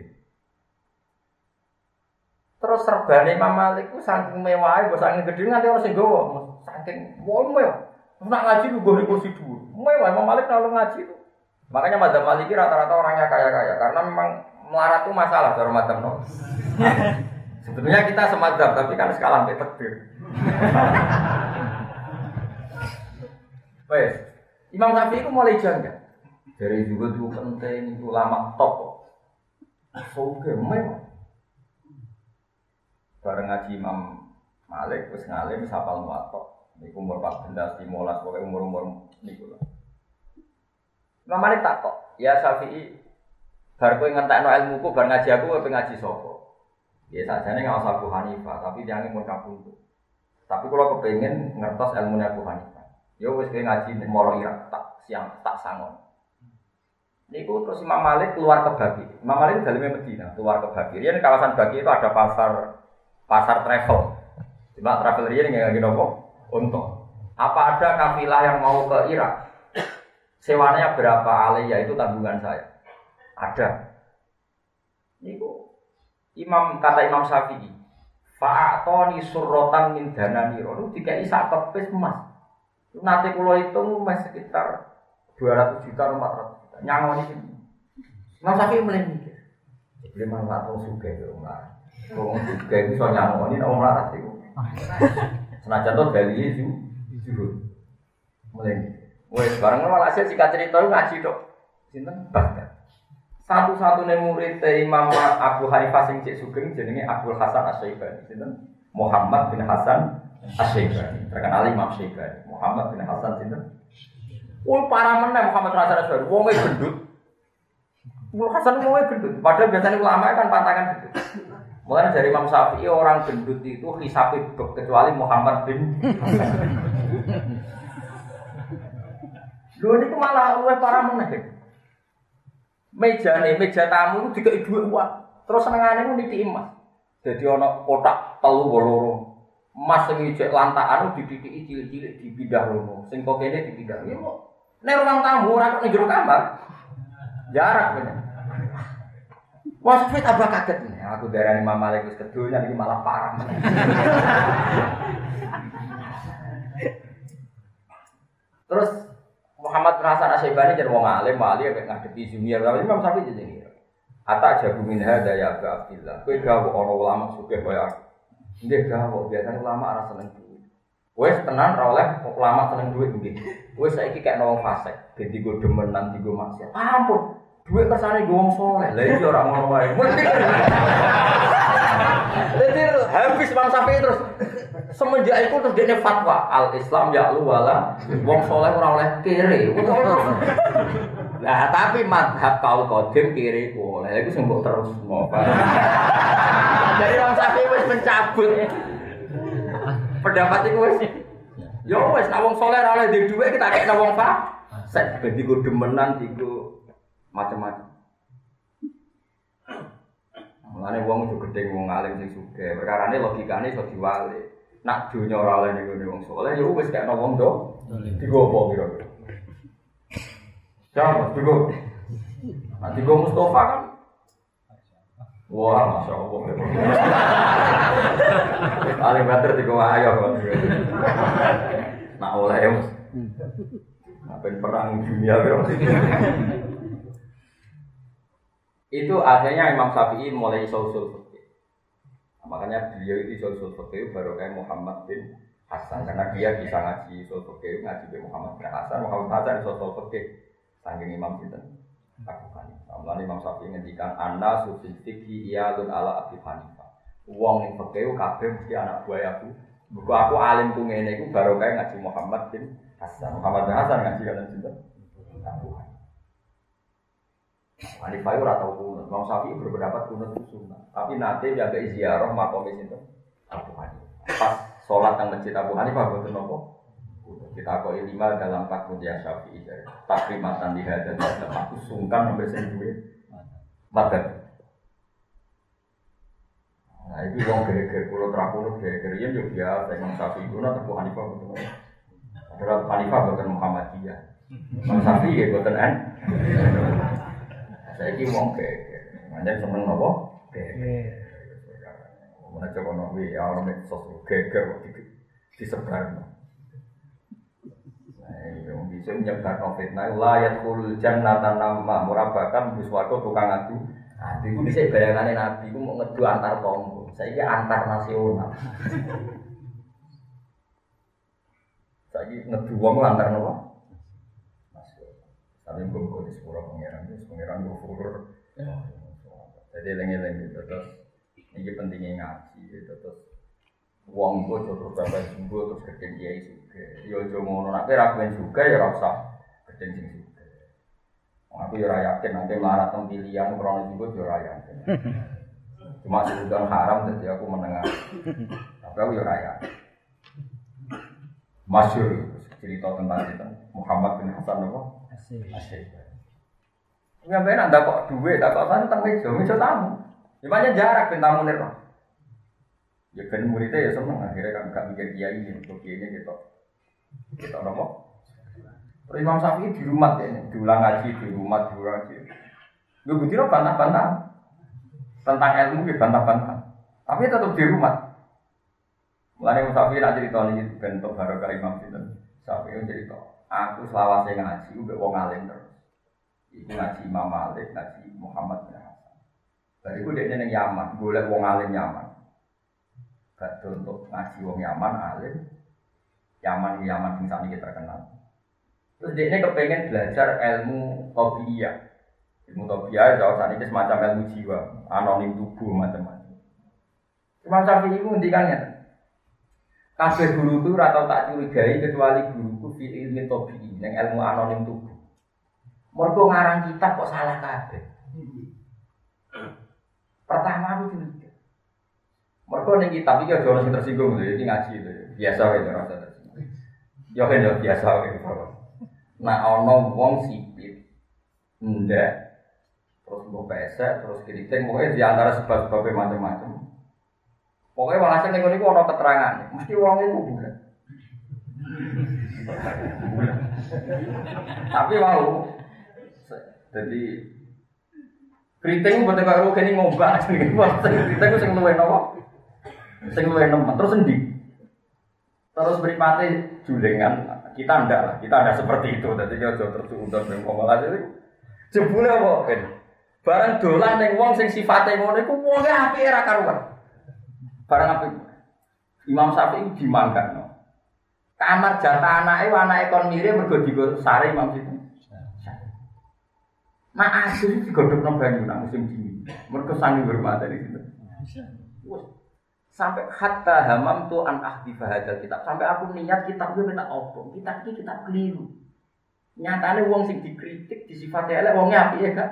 Terus serbane Imam Malik itu saking mewah, bos saking gede nganti orang sing gowo, saking mewah. Nak ngaji lu gue kursi dulu. Mewah Imam Malik kalau ngaji itu Makanya madzhab Maliki rata-rata orangnya kaya-kaya karena memang melarat itu masalah dari madzhab no. *laughs* Sebetulnya kita semadzhab tapi kan skala sampai takdir. Wes, Imam Syafi'i itu mulai jangka. Dari juga itu penting itu lama top. Soge memang. bareng ngaji Imam Malik wis ngalim sapal muwatta. Niku umur 14, 15, pokoke umur-umur niku lah. Imam Malik takok, "Ya Syafi'i, bar kowe ngentekno ilmuku bar ngaji aku kowe ngaji sapa?" Ya sajane ngawas Abu Hanifah, tapi jangan mau kabundut. Tapi kalau kepengen ngertos ilmu Abu Hanifah, ya wis kowe ngaji Moro Irak tak siang tak sangon. Niku terus Imam Malik keluar ke Bagi. Imam Malik dalamnya Medina, keluar ke Bagi. Ini kawasan Bagi itu ada pasar pasar travel. Cuma travel ini nggak lagi nopo untuk. Apa ada kafilah yang mau ke Irak? Sewanya berapa aliyah itu tanggungan saya. Ada. Niku Imam kata Imam Syafi'i, Fa'atoni surrotan min dana niro. Lu tiga isa kepes emas. Nanti kalau itu mas sekitar 200 juta, 400 juta. Nyangoni ini. Imam Syafi'i mulai mikir. Jadi nggak tahu suka itu. Wong suka itu so nyangoni, orang larat itu. Senajan tuh dari itu, jujur. Mulai. Wes bareng malah saya jika cerita ngaji dok. Sinten bahkan. Satu-satunya murid Imam Abu Hanifah sing cek sugeng jenenge Abu Hasan Asy-Syaibani. Sinten? Muhammad bin Hasan Asy-Syaibani. Terkenal Imam Syaibani. Muhammad bin Hasan sinten? Oh, parah meneh Muhammad bin Hasan Asy-Syaibani. Wonge gendut. Abu Hasan wonge gendut. Padahal biasanya ulama kan pantangan gendut. Mulai dari Imam Syafi'i orang gendut itu hisapi kecuali Muhammad bin. Lho niku malah luwih parah meneh. Meja nih meja tamu itu tiga dua uang. Terus senengane itu niti emas. Jadi ono kotak telu boloro. Emas sing ijek lantakan dididiki cilik-cilik dipindah rono sing kok kene dipindah. Ya kok nek ruang tamu ora kok jero kamar? Jarak bener Wah, saya tambah kaget nih. Aku darah Imam Malik wis kedunya ini malah parah. Terus Muhammad bin Hasan Asyibani jadi wong alim, wali yang ngadepi Zumiyah, tapi Imam Syafi'i jadi ini. Ata jago min hada ya Abu Abdillah. Kowe gawe ana ulama sugih kaya aku. Nggih gawe, biasanya ulama ora seneng duit. Wes tenan oleh ulama seneng duit nggih. Wes saiki kayak wong fasik, dadi go demenan digo maksiat. Ampun, duit kersane go wong saleh. Lah iki ora ngono wae. *laughs* Jadi habis Imam Syafi'i terus semenjak itu terus dia fatwa al Islam ya lu wala wong soleh ora oleh kiri. Nah tapi madhab kau kodim kiri boleh. Itu sembuh terus mau. *laughs* Jadi Imam Syafi'i wis mencabut pendapat itu wis. Yo wis nek wong soleh ora oleh kita kek wong pak. Set ben digo demenan digo macam-macam. Mulane wong itu gede wong alim sing sugih. Perkarane logikane iso diwalik. Nak dunya ora oleh ning wong saleh ya wis kaya wong do. Tiga apa kira-kira? Siapa? Tiga. Nah, tiga Mustafa kan? Wah, masya Allah. Paling banter tiga ayo. Nak oleh ya, Ngapain perang dunia bro? Itu akhirnya Imam Syafi'i mulai usul fikih. Nah, makanya beliau itu usul fikih baru kayak Muhammad bin Hasan karena dia bisa ngaji usul fikih ngaji bin Muhammad bin Hasan. Muhammad Hasan usul fikih saking Imam Sinten Abu Hanifah. Mulai Imam Syafi'i ngendikan anna susil fikih iyalun ala Abu Hanifah. Uang yang fikih kabeh mesti anak buah aku. Buku aku alim ku ngene baru kayak ngaji Muhammad bin Hasan. Muhammad bin Hasan ngaji kan Sinten Abu Hanifah. Itu rata kunut. Imam Syafi'i berpendapat kunut itu sunnah. Tapi nanti jaga ziarah makom itu Abu Hanifah. Pas sholat yang masjid Abu Hanifah betul nopo. Kita koi lima dalam takut ya Syafi'i. Takrimatan di hadat dan aku sungkan sampai duit. Madat. Nah itu wong geger pulau terapunut geger ya juga biasa Imam Syafi'i nanti Abu Hanifah betul nopo. Adalah Hanifah betul Muhammadiyah. Imam Syafi'i ya betul an. Saya ini wong geger, makanya seneng apa? Geger. Mana coba nabi ya orang medsos geger di disebar. Nah, yang bisa menyebar fitnah layat kul jannatan nama murabakan biswargo tukang adu. Nah, itu bisa bayangannya nabi, itu mau ngedu antar tonggo. Saya ini antar nasional. *laughs* Saya ini ngedu wong antar nopo. Tapi gue kok di sepura pangeran, di pangeran gue furur. Jadi lengi-lengi terus Ini pentingnya ngaji gitu terus uang itu terus berapa sembuh terus gede kiai juga. Yo jo ngono nak kira juga ya rasa gede sing juga. Aku ya yakin nanti marah tentang pilihan krono juga yo yakin. Cuma sudah haram jadi aku menengah. Tapi aku ya yakin. Masyur cerita tentang itu Muhammad bin Hasan apa? Asyik. Nggak ada kok duit, tak kok tentang meja, meja tamu. Gimana jarak ben tamu nih Ya kan muridnya ya seneng akhirnya kan gak mikir kiai ini untuk kiai gitu. Kita nopo. Terus Imam Syafi'i di rumah ya, diulang ngaji di rumah diulang ngaji. Gue begitu bantah-bantah tentang ilmu ya bantah-bantah. Tapi tetap di rumah. Mulai Imam Syafi'i nak cerita ini bentuk barokah Imam Syafi'i cerita. Aku selawase ngaji, gue wong alim terus. Iku ngaji Imam Malik, ngaji Muhammad bin Hasan. Dari gue dia neng Yaman, boleh wong alim Yaman. Gak untuk ngaji wong Yaman alim. Yaman Yaman sing saat ini terkenal. Terus dia kepengen belajar ilmu tobiyah. Ilmu tobiyah, jauh saat ini semacam ilmu jiwa, anonim tubuh macam-macam. Imam Syafi'i itu ngendikannya. Kabeh guru itu atau tak curigai kecuali guruku fi ilmi yang ilmu anonim tubuh. Mereka ngarang kitab kok salah kabeh. Pertama aku curiga. Mereka nih kitab iki aja orang tersinggung lho, iki ngaji lho. Biasa wae rasa tersinggung. Ya kan biasa wae. Nah ono wong sipit ndak terus mau pesek terus keriting pokoknya di antara sebab-sebabnya macam-macam. Pokoknya walhasil ning niku ana keterangan, mesti wong iku bulan. Tapi mau jadi keriting buat kalau kini ngombak, keriting sing luwe nopo, sing luwe nemen terus endi? Terus beripati julengan, kita ndak lah, kita ada seperti itu. Jadi kita jauh tersuudon dengan aja itu. Jebule apa? Barang dolan ning wong sing sifate ngono iku wonge apike ra karuan. Barang apik. Imam Syafi'i dimangkano. Kamar jatah anake anake kon mirip mergo digo sare Imam Syafi'i. Mak asli digodhogno banyu nak musim dingin. Mergo sangi hormat dari situ. Sampai hatta hamam tu an ahdi bahadal kitab. Sampai aku niat kitab gue minta opo. Kitab ini kitab keliru. Nyatanya wong sing dikritik disifati elek wongnya api ya kak.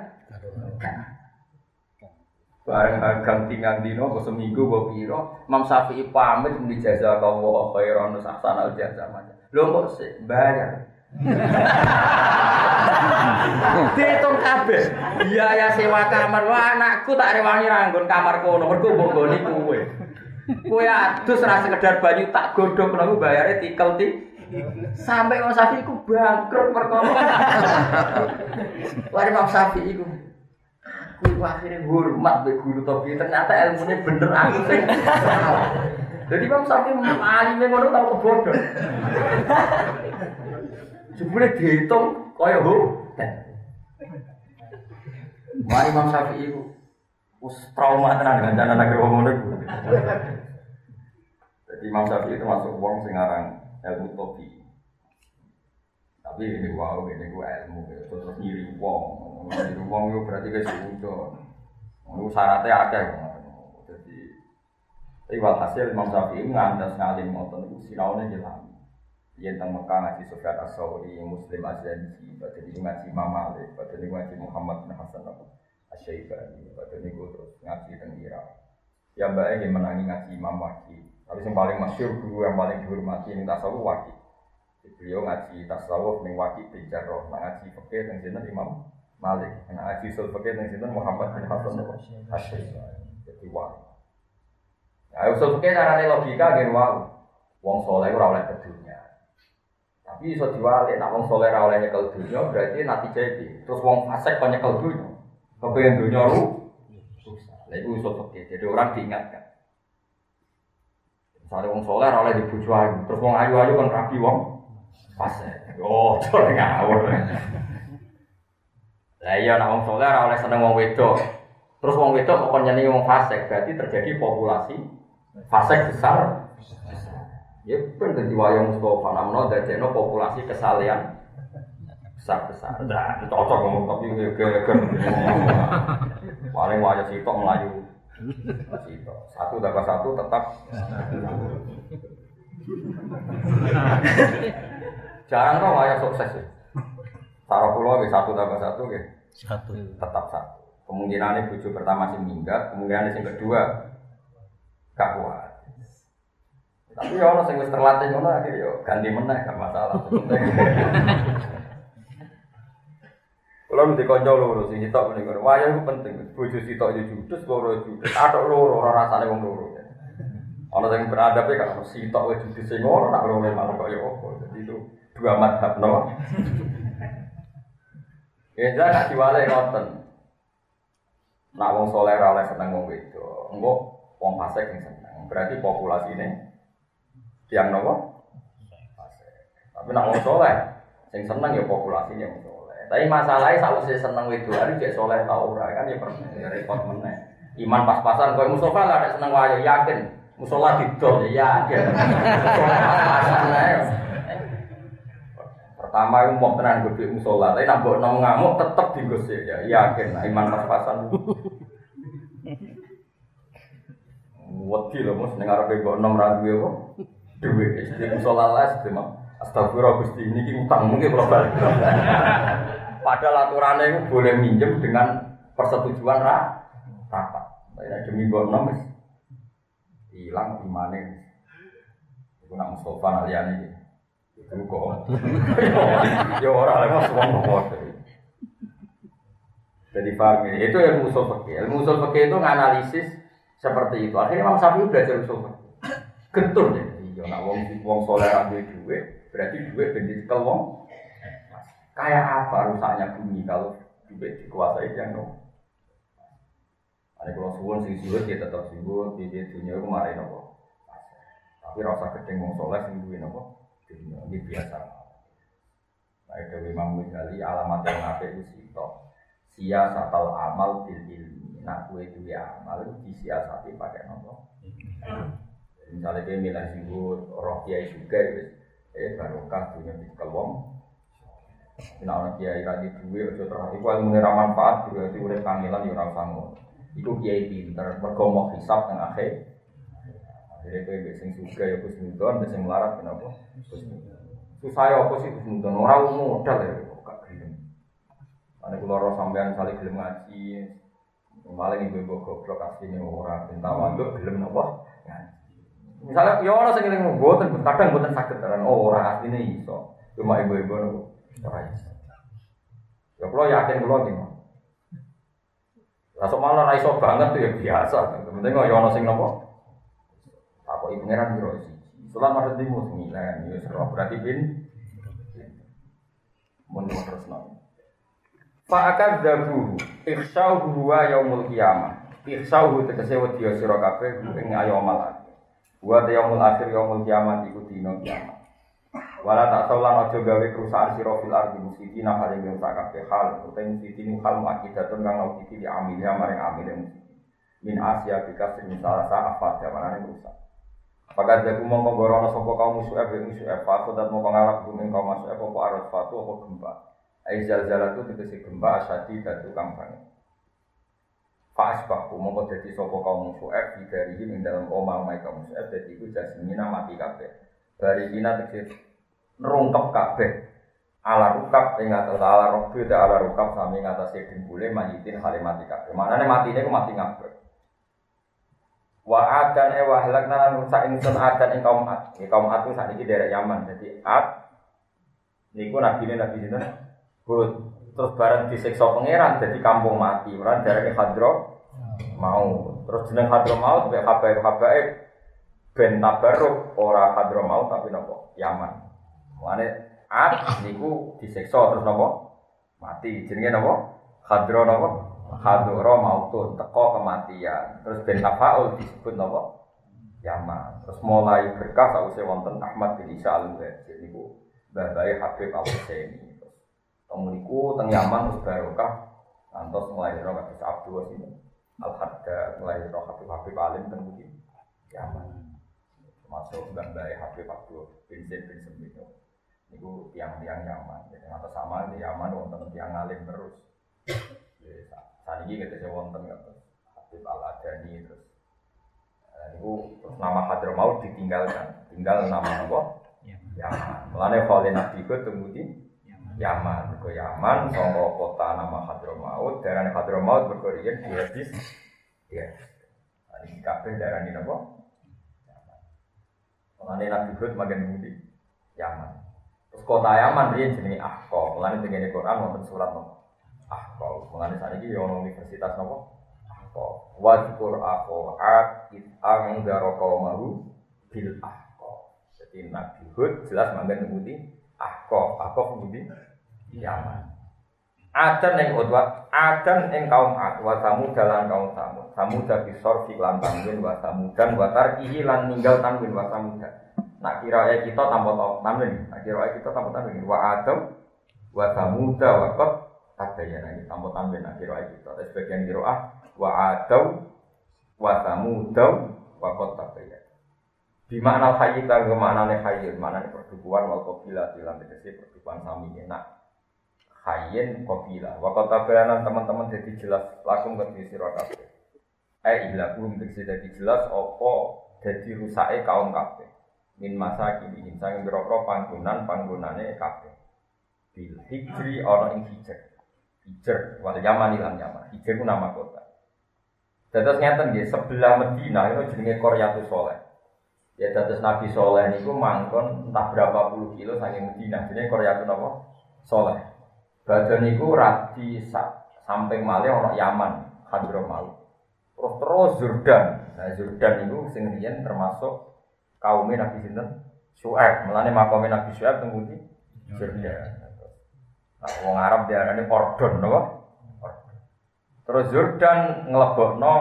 Bareng agam tinggal dino, kok seminggu gue piro, Mam Syafi'i pamit di jasa kau wa khairan nusahsan al jasa macam. Lo kok sih bayar? *laughs* Dihitung kabeh. Biaya sewa kamar. Wah, anakku tak rewangi ranggon kamar kono. Mergo mbok goni kowe. Kowe adus ra sekedar banyu tak godhog nang bayare tikel ti. Sampai Imam Syafi'i iku bangkrut perkara. *laughs* Wah, Imam Syafi'i iku akhirnya hormat be guru topi ternyata ilmunya bener aku sih. Jadi Imam Syafi'i alim ngono tau kebodoh. Jebule dihitung kaya hotel. Mari Imam Syafi'i iku wis trauma tenan dengan anak wong ngono iku. Jadi Imam Syafi'i itu masuk wong sing aran ilmu topi. Tapi ini wow, ini gua ilmu, terus nyiri wong, nyiri wong itu berarti ke suudon. Itu syaratnya ada, jadi. Tapi walhasil Imam Syafi'i ngandas ngalim ngotot itu sinaunya jelas. Yang tentang Mekah ngaji Sufyan As-Sawri, Muslim Az-Zanji, ini ngaji Imam Malik, ini ngaji Muhammad bin Hasan Asy-Syaibani, pada ini gue terus ngaji tentang Irak. Yang baik yang menangi ngaji Imam Waki. Tapi yang paling masyur guru yang paling dihormati ini tasawuf Waki. Beliau ngaji tasawuf ning Waki bin Jarrah, ngaji fikih teng Imam Malik, ngaji usul fikih teng sinten Muhammad bin Hasan Asy-Syaibani. Jadi wah. Nah, usul fikih carane logika nggih wau. Wong soleh ora oleh kedunya. Tapi iso diwalik, nak wong soleh ora oleh nyekel berarti nanti jadi. Terus wong fasik kok nyekel dunia. Kepengen dunia ru. Lah iku iso fikih. Jadi orang diingatkan. Misalnya wong soleh ora oleh dibujuk terus wong ayu-ayu kan rapi wong fasik. Oh, *laughs* coba ngawur. Lah iya nak wong soleh ora oleh seneng wong wedok. Terus wong wedok kok nyenengi wong fasik, berarti terjadi populasi fasik besar. Ya pun jadi wayang Mustafa namun dadekno populasi kesalehan besar besar. Nah, cocok ngomong tapi geger. Paling wayang sitok melayu itu. Satu tambah satu tetap. Jarang kok ayah sukses ya. Taruh pulau satu tambah satu ya. Satu. Tetap satu. Kemungkinan bujuk pertama sih minggat, kemungkinan yang kedua gak kuat. Tapi ya orang sing terlatih ngono akhirnya yo ganti meneh gak masalah. *laughs* Kalau nanti konco loro sing sitok ngono. Wah, ya penting. Bojo sitok yo judes, loro judes. Atok loro ora rasane wong loro. Ana sing beradab ya kalau sitok wis judes sing ngono nak loro memang kok yo apa. Jadi itu dua madhab no. Ya jangan diwale ngoten. Nak wong soleh ora oleh seneng wong wedo. Engko wong fasik sing seneng. Berarti populasi ini tiang nopo? Tapi nak wong soleh sing seneng ya populasinya wong soleh. Tapi masalahnya saya seneng hari jadi soleh tau ora kan ya ya repot meneh. Iman pas-pasan kowe Mustafa lah ada seneng wayo yakin. Musola didol ya yakin. *laughs* Pertama itu mau tenan gede musola, tapi nak nong ngamuk tetep digosip ya yakin. Nah, iman pas-pasan. Wedi loh mus dengar apa buat nom ragu ya kok. Duit, jadi musola lah sih Astagfirullah Gusti ini utang mungkin kalau balik. Padahal aturannya itu boleh minjem dengan persetujuan ra, rapat. Nah, demi buat nomis hilang imannya. Itu nak Mustafa alian. Itu kok. Ya lain mas uang kok. Jadi paham ini. Itu ilmu usul fikih. Ilmu usul fikih itu nganalisis seperti itu. Akhirnya Imam Syafi'i belajar usul fikih. Getun ya. Iya, nak wong wong soleh ambil duit, berarti duit benci wong Kayak apa rusaknya bumi kalau juga dikuasai yang no? Ada kalau suwon sing suwon dia tetap suwon, di dunia kemarin nopo. Tapi rasa gedeng wong soleh sing duwe dunia ini biasa. Nah itu Imam Ghazali alamat yang apa itu sito. Sia satal amal bil ilmi. Nah kue duwe amal itu disiasati pakai nopo. Misalnya dia milih suwon, roh kiai juga, eh barokah dunia di kelwong. Nah, orang kiai radi duwe ojo terus iku ilmu ra manfaat juga urip kangelan ya ora usah ngono. Iku kiai pinter, mergo mau hisab teng akhir. Akhirnya kowe mbek sing suga ya Gus Nudon, sing melarat kenapa? Susah ya apa sih Gus Nudon? Ora modal ya kok gak gelem. Ane kula ora sampean saling gelem ngaji. Malah ibu ibu goblok asline ora pinta waduk gelem napa? Misalnya, ya orang sing ngeling mboten, kadang mboten sakit kan. Oh, ora asline iso. Cuma ibu-ibu nopo. Ora Ya kalau yakin kalau nih. Rasuk malah raiso banget tuh ya biasa. Penting kok ya ono sing nopo. Apa ibu ngeran biro sih. Sulam ada di mus sembilan, ya serah berarti bin. Mun terus nopo. Fa'akad dabu ikhsau huwa yaumul qiyamah. Ikhsau tegese wedi sira kabeh ing ayomal. Wa yaumul akhir yaumul kiamat iku dina kiamat. Wala tak saulan ojo gawe kerusakan sira fil ardi musiki nah hal yang rusak kabeh hal utai musiki nu hal akidatun kang musiki di amilnya maring amil musiki min Asia bika sing salah sa apa jamanane rusak Apakah dia mongko gorono sapa kaum musuh ebe musuh ebe aku dan mongko ngalap bumi kaum musuh ebe apa arus fatu apa gempa? Aizal zalatu tegese gempa asadi dadu kang banget. Fa'as baku mongko dadi sapa kaum musuh ebe dari ing dalam omah omah kaum musuh ebe dadi iku jasmina mati kabeh. Bari ina tegese nrungkep kabeh. Ala rukap ing atas ala dan ala rukap sami ing atas dengkule mayitin hale mati kabeh. Maknane matine ku mati ngabeh. Wa adan e wa halakna lan rusak ingsun adan ing kaum Ad. Ya kaum Ad saat ini daerah Yaman. Jadi Ad niku nabi ini nabi sinten? Hud. Terus bareng disiksa pangeran jadi kampung mati. Ora daerah Hadro mau. Terus jeneng Hadro mau mbek habaib habaib ben tabarruk ora Hadro mau tapi nopo? Yaman. Mane at niku disiksa terus napa? Mati. Jenenge napa? Hadro napa? Hadro mautun teko kematian. Terus ben tafaul disebut napa? Yaman. Terus mulai berkah sausé wonten Ahmad bin Isa al-Muhajir niku babai Habib al-Husaini. Temu niku teng Yaman terus barokah antos mulai ro kabeh Abdul Wasim. Al-Hadda mulai ro Habib Habib alim teng Yaman. Masuk babai Habib Abdul bin Zaid bin Semit itu tiang-tiang nyaman. Jadi atau sama di nyaman wonten tiang alim terus. Saat ini kita sih wonten nggak Habib Al Adani terus uh, itu terus nama Hadramaut ditinggalkan. Tinggal nama apa? Yaman. Melane Khalil Nabi itu kemudian Yaman. Ke Yaman sangka kota nama Hadramaut daerah Hadramaut berkorian di hadis ya ini kafe daerah ini apa Mulane Nabi Hud makin budi Yaman. Terus kota Yaman dia jenis Ahqaf. Mulane dengan Quran wonten surat nopo Ahqaf. Mulane saat ini ono universitas nopo Ahqaf. Wazkur Ahqaf it anggara qaumahu bil Ahqaf. Jadi Nabi Hud jelas makin budi Ahqaf. Ahqaf budi Yaman. Adan yang utwa, adan yang kaum ad, wa dalan kaum samud. Samud dari sorfi lan tanwin wa samudan wa tarkihi lan ninggal tanwin wa samudan. Nak kira kita tanpa tanwin, nak kira kita tanpa tanwin. Wa adam wa samuda wa kot ya ini tanpa tanwin nak kira kita. Tapi sebagian kira ah wa adam wa samuda wa kot ya. Di mana hayy dan ke mana nih hayy, mana nih perdukuan wal kopilah dalam tegese perdukuan sami enak hayen kopila. Waktu bayanan teman-teman jadi jelas langsung ke sira kabeh. Eh ilah belum jadi jelas opo jadi rusake kaum kabeh. Min masa kini insang biro panggunan panggunane kabeh. Bil hijri ana ing. Hijr wal Yaman ilang Yaman. Hijr ku nama kota. Dados ngeten nggih sebelah Medina itu jenenge Qaryatus Soleh. Ya dados Nabi Soleh niku mangkon entah berapa puluh kilo saking Medina. Jenenge Qaryatus napa? Soleh. Badan itu radi samping malih orang Yaman, Hadramaut. Terus terus Jordan. Nah Jordan itu sing termasuk kaum Nabi sinten? Su'aib. Mulane makome Nabi Su'aib teng? Jordan. Nah, wong Arab diarani Ordon napa? Terus Jordan nglebokno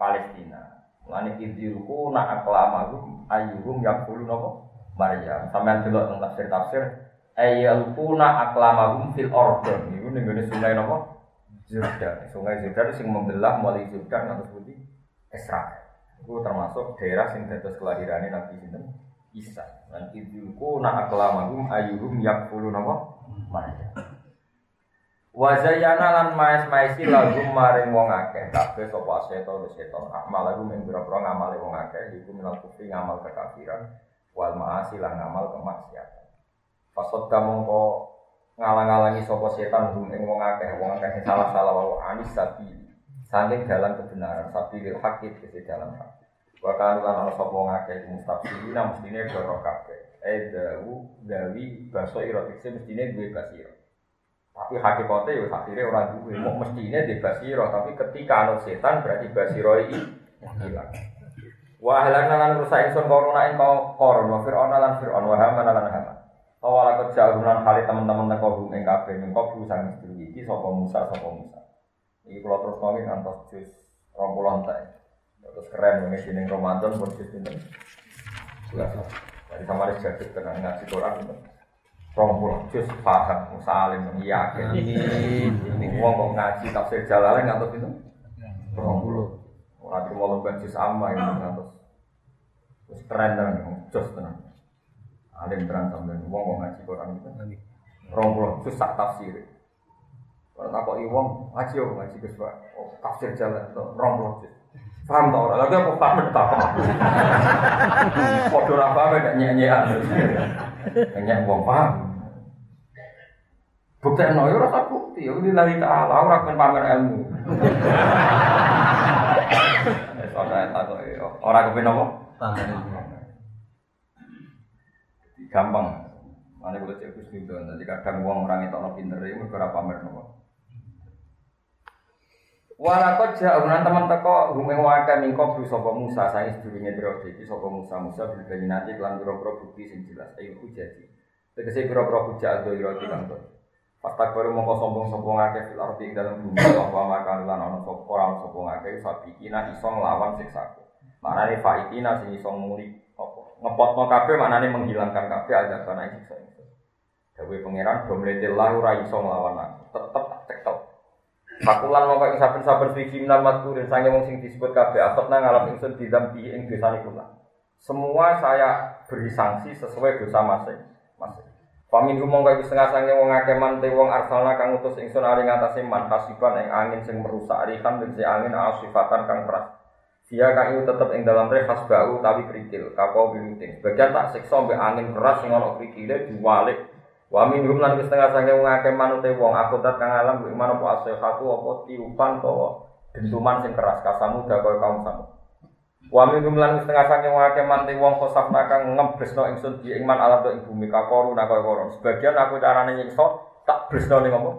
Palestina. Mulane idziruku nak aklamahum ayyuhum yaqulu napa? Maryam. Sampeyan delok teng tafsir-tafsir ayalpuna aklamahum fil ordon itu ning sungai napa Jordan sungai Jordan sing membelah mulai Jordan ngantos pundi Israel itu termasuk daerah sing dados kelahirannya Nabi sinten Isa dan idzulku na aklamahum ayyuhum yakfulu napa? Maryam Wazayana lan maes maesi lagu maring wong akeh. Kabeh sapa setan setan. Amal lagu ing pira-pira wong akeh iku minal kufri ngamal kekafiran wal maasi lan ngamal kemaksiatan. Kamu kok ngalang-alangi sopo setan ing wong akeh. Wong akeh salah-salah wa anis sapi saking jalan kebenaran sapi lil hakik ke jalan hak wa kan lan ana sapa wong akeh mustafsirina mestine doro kabeh. Eh dawu gawi baso ira tekse mestine duwe basira tapi hakikate yo akhire ora duwe. Mau mestine di basira tapi ketika ana setan berarti basira iki hilang wa halana lan rusak ingsun korona ing koron wa fir'auna lan fir'aun wa haman lan haman. Awal aku jalunan kali teman-teman teko bumi kabeh ning kok bisa sedulur iki sapa Musa sapa Musa. Iki kula terus nongi ngantos jus 20 entek. Terus keren ini sini Ramadan pun jus ini. Dari kamar jadi tenang ngaji Quran itu. Rompul jus paham salim yakin. Ini wong kok ngaji tafsir Jalalain ngantos itu. Rompul. Nanti mau lomba jus amma ini ngantos. Terus keren tenang, jus tenang. Alim terang sampai wong wong ngaji Quran itu. Rong puluh susah tafsir. Kalau tak kok iwong ngaji yo ngaji ke oh, tafsir jalan itu rong puluh Paham tau orang? Lagi aku paham tak paham. *laughs* Podo apa apa nyanyi nyanyian. Nyanyi wong paham. Bukti no yo rasa bukti. Yo lillahi ta'ala ora kan pamer ilmu. *coughs* Soalnya tak kok ora kepen apa? Pamer gampang. Mana boleh cek Gus Mido, nanti kadang uang orang itu orang pinter itu berapa pamer nopo. Walakot jauhan teman teko humeng wakai mingkop lu sopo Musa saya sedurungnya biro jadi sopo Musa Musa berbagi nanti kelan biro biro bukti sing jelas ayo jadi. Tegese biro biro hujah ado iro di kantor. Pastak baru mau sombong sombong ngake fil arti dalam bumi apa makan lan sopo orang sombong ngake sapi kina isong siksaku. Mana nih faikina sing isong mulik ngepotno kabeh maknane menghilangkan kabeh ada kana itu. Dewe pangeran domletillah ora iso nglawan aku. Tetep tak. Fakulan mongko ing saben-saben suci minal mazkurin sange wong sing disebut kabeh asot nang alam ingsun didampi ing dosane kula. Semua saya beri sanksi sesuai dosa masing masing. Pamin humong kaya setengah sange wong akeh te wong arsalna kang utus ingsun ari ngatasé man kasiban angin sing merusak rihan tegese angin asifatan kang keras. Dia iku tetep ing dalam reh bau tapi kerikil, kapau biluting. Bagian tak siksa angin keras sing ana kerikile diwalik. Wa min hum lan setengah sange wong akeh man te wong akutat kang alam kuwi mana apa asihatu apa tiupan to dentuman sing keras kasamu da kaya kaum samu. Wa min lan setengah saking wake manti wong kosaf nakang ngebresno ingsun di iman alam ing bumi kakoru nak koyo koron. Sebagian aku carane nyiksa tak bresno ning apa?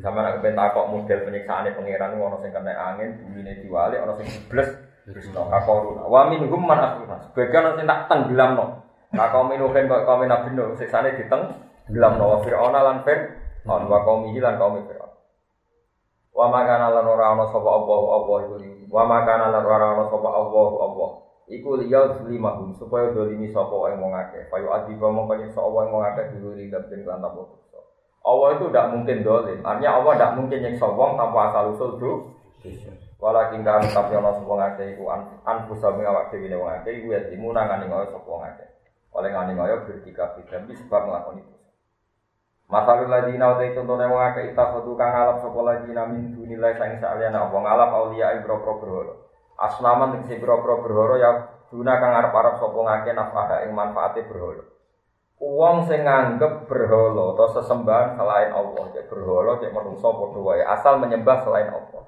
Sama nak kepen takok model penyiksaane pangeran ono sing kena angin, bumine diwalik, ono sing dibles bresno kakoru. Wa min hum man asruna. Sebagian sing tak tenggelamno. Nah kaum minuhin kok kaum nabi nuh siksane diteng gelamno wa fir'auna lan fir'aun wa kaum lan kaum fir'aun. Wa makana lan ora ana sapa Allah Allah iku Wa makana lan ora ana sapa Allah Allah. Iku liya limahum supaya dolimi sapa ing wong akeh. Payu adi mongko nyiksa Allah ing wong akeh duluri dan lan tanpa Allah itu tidak mungkin dolim. Artinya Allah tidak mungkin nyiksa wong tanpa asal usul do. Walakin kan tapi ana sapa ngakeh iku anfusa ing awak dhewe wong akeh iku ya dimuna ngani ngoyo sapa ngakeh. Oleh ngani ngoyo bertika bidam sebab nglakoni. Masalul ladina utai contohnya wong akeh itakhadu kang ngalap sapa ladina min dunilai sang saliyana wong ngalap aulia ibro pro berhala. Aslaman tegese ibro pro berhala ya guna kang arep-arep sapa ngakeh nafah ing manfaate berhala. Wong sing nganggep berhala atau sesembahan selain Allah, cek berhala cek menungso padha wae, asal menyembah selain Allah.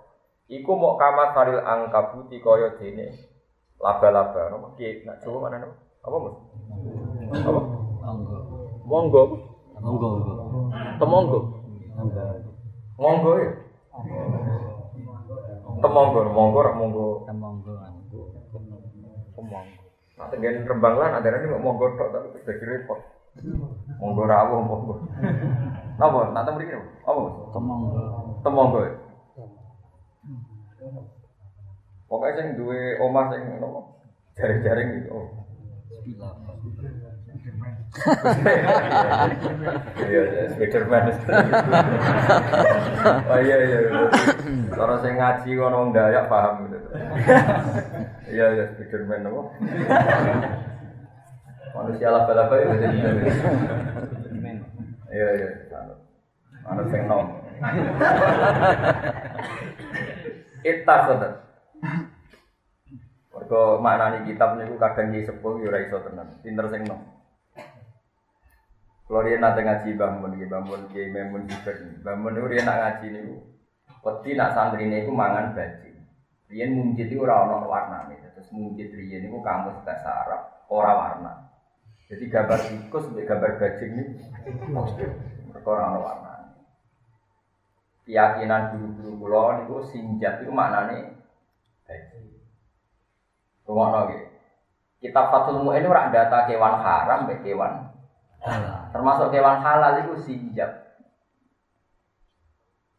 Iku mau kamat saril angkabuti kaya dene laba-laba. Nopo ki nak coba mana? Apa Mas? Apa? Monggo. Monggo. Monggo. Temonggo. Monggo ya. Temonggo, monggo rak monggo. Temonggo. Temonggo. Nah, tengen rembang lan ada ini monggo tok tapi jadi repot. Monggo rawuh monggo. Napa? Nak temriki apa? Temonggo. Temonggo. Ya? Pokoknya sing duwe omah sing nopo? Jaring-jaring gitu. Oh. Iya, iya, Spiderman. *laughs* Oh iya iya. Cara saya ngaji kono wong Dayak paham gitu. Iya iya Spiderman apa? Manusia laba-laba ya jadi Iya iya. Ana sing nom. Ittakhadhat. Mergo maknani kitab niku kadang iki sepuh ya ora iso tenan. Pinter sing nom. Kalau dia nanti ngaji bangun, dia bangun, dia memun juga. Bangun itu dia nak ngaji nih. Peti nak santri nih, mangan baju. Dia mungkin itu orang warna nih. Terus mungkin dia ini kamu bahasa Arab, orang warna. Jadi gambar tikus, gambar bajing mereka orang warna. Keyakinan guru-guru pulau itu sinjat itu maknanya bajing. Rumah lagi. Kitab Fatul Mu'in itu data kewan haram, kewan Termasuk kewan halal itu sinjab.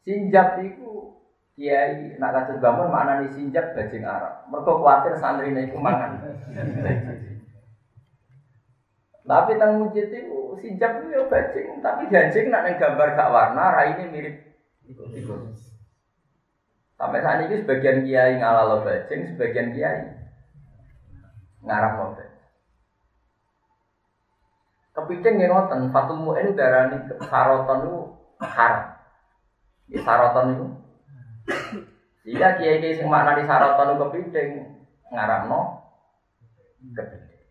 Sinjab itu kiai nak kados bangun mana nih sinjab bajing Arab. Mereka khawatir santri itu mangan. Tapi tang mujid itu sinjab itu ya bajing, tapi bajing nak gambar gak warna, ini mirip Sampai saat ini sebagian kiai ngalalo bajing, sebagian kiai ngarap mobil. Kepiting yang ngoten, Fatul Mu'in darani saroton itu haram. Di saroton itu. Jika kiai kiai sing makna di saroton itu kepiting ngaramno kepiting.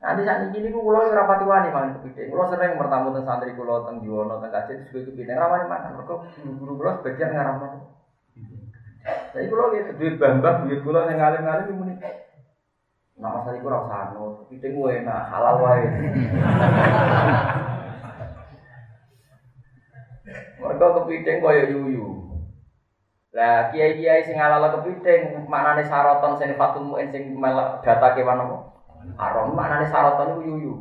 Nanti saat ini ku kulo rapati wani mangan kepiting. Kulo sering bertamu tentang santri kulo tentang Jiwono tentang kajian sebagai kepiting. Rawani makan. Mereka guru-guru kulo sebagian ngaramno. Jadi kulo gitu duit bambang, duit kulo yang ngalim-ngalim ini Nah masalah itu rasa anu, piting gue enak, halal wae. *laughs* Mereka kepiting kaya yuyu. Lah kiai-kiai sing halal kepiting, maknane saroton sing fatul muin sing melak data kewan apa? Aron maknane saroton iku yuyu.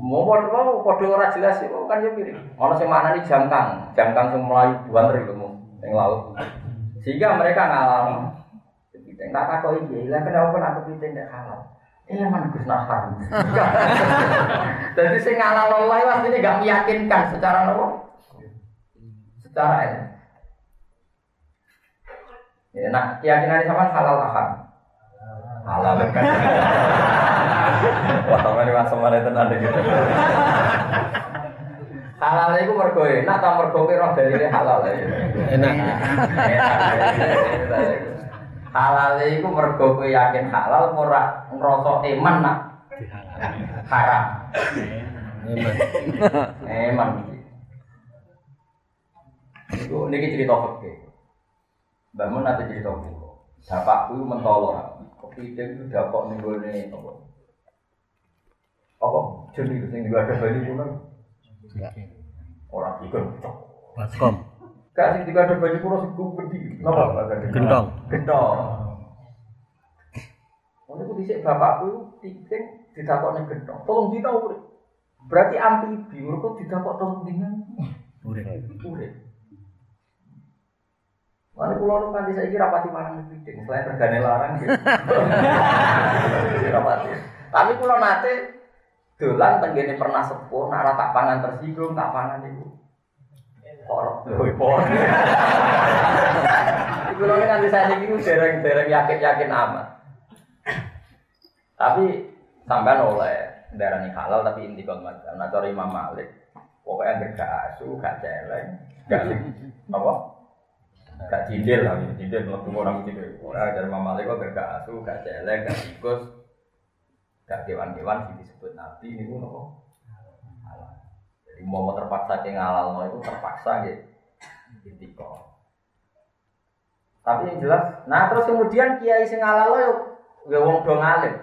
Mau mau kode ora jelas itu kan ya piring. Ono sing maknane jangkang, jangkang sing melayu buan iku ing laut. Sehingga mereka ngalam kepiting. Tak kok iki, lah kenapa aku kepiting nek halal? Iya man Gus Nahar. *laughs* Jadi sing halal wae ini gak meyakinkan secara nopo? Secara ini. Ya, nah keyakinan sama halal aham. halal kan. *laughs* Wah, teman ini masuk mana tenan gitu. Halal itu mergo enak ta mergo kira dalile halal ya. Enak. *laughs* Halal itu mergo kowe yakin halal ora ngrasa iman nak haram. Enak. Eman. Itu niki cerita fikih. Mun nanti cerita kula. Bapakku mentolo. Kepiting itu dapat ning gone apa? Apa? Jenis sing ada bali pun orang ikut. Baskom. Gak sing juga ada bali pun sing gede. Napa? Gentong. Gentong. Ono ku dhisik bapakku piting ditakokne gentong. Tolong dina urip. Berarti amfibi, urip ditakok tolong dina Urip. urip. Mana pulau nu nanti saya kira pati mangan piting, selain regane larang gitu. Kira pati. Tapi pulau nate dolan tenggene pernah sepuh, nak ora tak pangan tersinggung, tak pangan itu. Porok, lho porok. Iku lho nanti saya iki dereng-dereng yakin-yakin amat. Tapi sampean oleh darani halal tapi inti macam. Nah, cara Imam Malik, pokoknya gak asu, gak celeng, gak apa? Gak cindil lah, cindil mlebu orang cindil. Ora dari Imam Malik kok gak asu, gak celeng, gak tikus, gak kewan-kewan sing disebut nabi niku nopo? Mau terpaksa ke ngalalno itu terpaksa gitu. Intiko. Tapi yang jelas, nah terus kemudian kiai sing halal yo ya wong do ngalim.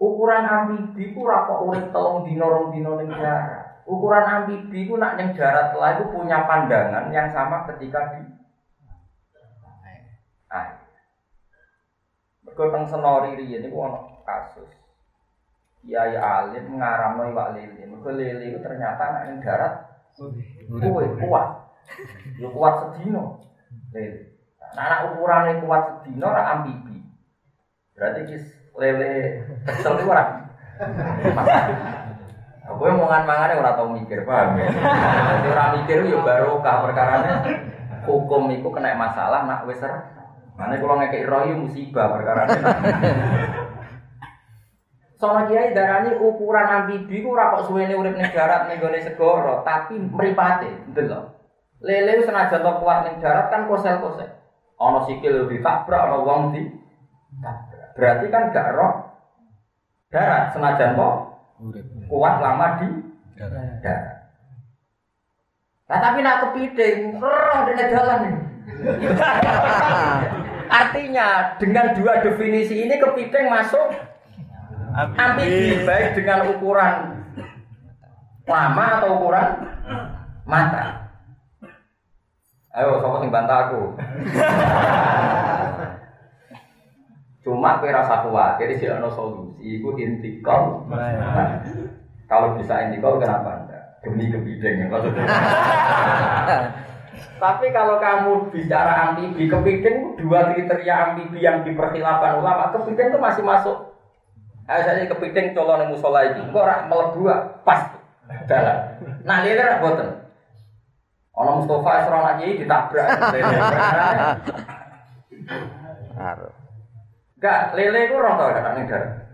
Ukuran amfibi ku ora kok urip telung dina rong ning darat. Ukuran amfibi ku nak ning darat lah itu punya pandangan yang sama ketika di air. Mergo teng senori riyen niku kasus. Kiai alim ngaramno iwak lele. Mergo lele itu ternyata nak ning darat kuwe kuat. Yo kuat sedino. Lele. Nah, anak ukurannya kuat sedino ora amfibi. Berarti kis lele kecil itu ora. Aku yang mangan mangannya ora tau mikir paham ya. Jadi ora mikir yo barokah perkarane hukum itu kena masalah nak wis Mana kalau ngekek roy musibah perkara Soalnya kiai darani ukuran amfibi ku ora kok suwene urip ning darat ning gone segara, tapi mripate, betul lho. Lele senajan to kuat ning darat kan kosel-kosel. Ana sikil ditabrak, ana wong di tabrak. Berarti kan gak roh darat senajan Urip. kuat lama di darat. Nah, tapi nak kepiting, roh dene jalan nih. *laughs* Artinya dengan dua definisi ini kepiting masuk amfibi baik dengan ukuran lama atau ukuran mata. Ayo, siapa sing bantah aku? *laughs* Cuma kira satu khawatir sih ada solusi, itu intikal. Kalau bisa intikal kenapa enggak? Demi kepiting ya maksudnya. *laughs* Tapi kalau kamu bicara amfibi, kepiting dua kriteria amfibi yang diperkhilafkan ulama, kepiting itu masih masuk. Ayo saya kepiting colon yang musola ini, kok rak melebu pas dalam. Nah ini rak boten. Ono Mustafa Isra lagi ditabrak. Karo. Gak lele itu roh tau ning darat.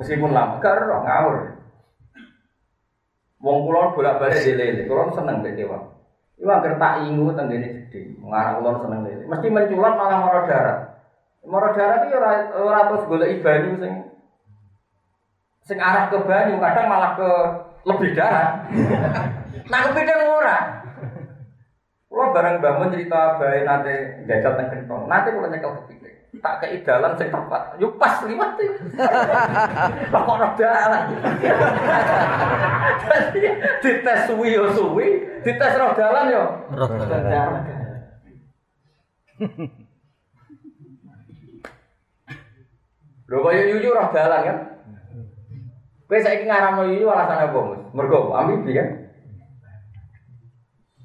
Meskipun lama, gak roh ngawur. Wong kulon bolak-balik di lele, kulon seneng mbek dewa. Iku anggere tak ingu tenggene gede, mengarah kulon seneng lele. Mesti menculat malah mara darat. Mara darat iki ora ora terus golek sing sing arah ke banyu, kadang malah ke lebih darat. *laughs* nah kepiting ora. Kulo bareng bangun cerita bae nate jajal teng kentong. Nate kulo nyekel kepiting. Tak kei dalan sing tepat. Yo pas liwat iki. *laughs* Kok ora dalan. *laughs* Dites suwi yo suwi, dites ro dalan yo. Roh darah. Lho kaya yuyu roh dalan kan. Kowe saiki ngaramno yuyu alasane apa, Mus? Mergo ambibi kan.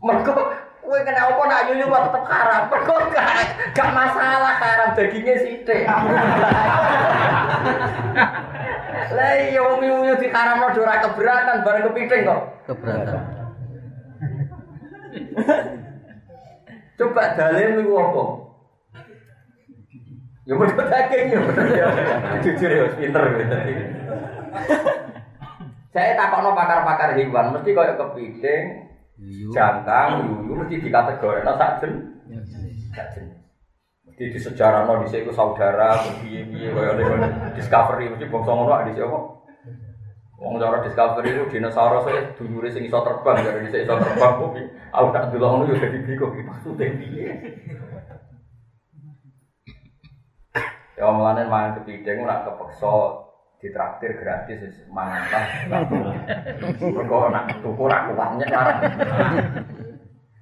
Mergo kowe kena apa nak yuyu kok tetep haram. Mergo gak gak masalah haram dagingnya sithik. Lah iya wong yuyu diharamno ora keberatan bareng kepiting kok. Keberatan. Coba dalil niku apa? Ya mergo daging ya bener ya. Jujur ya pinter gitu. Saya takokno pakar-pakar hewan mesti koyo kepiting, jangkang, yuyu mesti dikategorikno sak jen. Ya, ya. Sak jen. Mesti di sejarah no di iku saudara, piye-piye koyo discovery mesti bangsa ngono di apa? Wong cara discovery itu dinosaurus e dulure sing iso terbang, dari dhisik iso terbang kok. Aku tak delok ngono yo dadi bingung iki maksudnya piye. Ya mulane mangan kepiting ora kepeksa ditraktir gratis wis mangan lah. Mergo nak tuku ra kuatnya cara.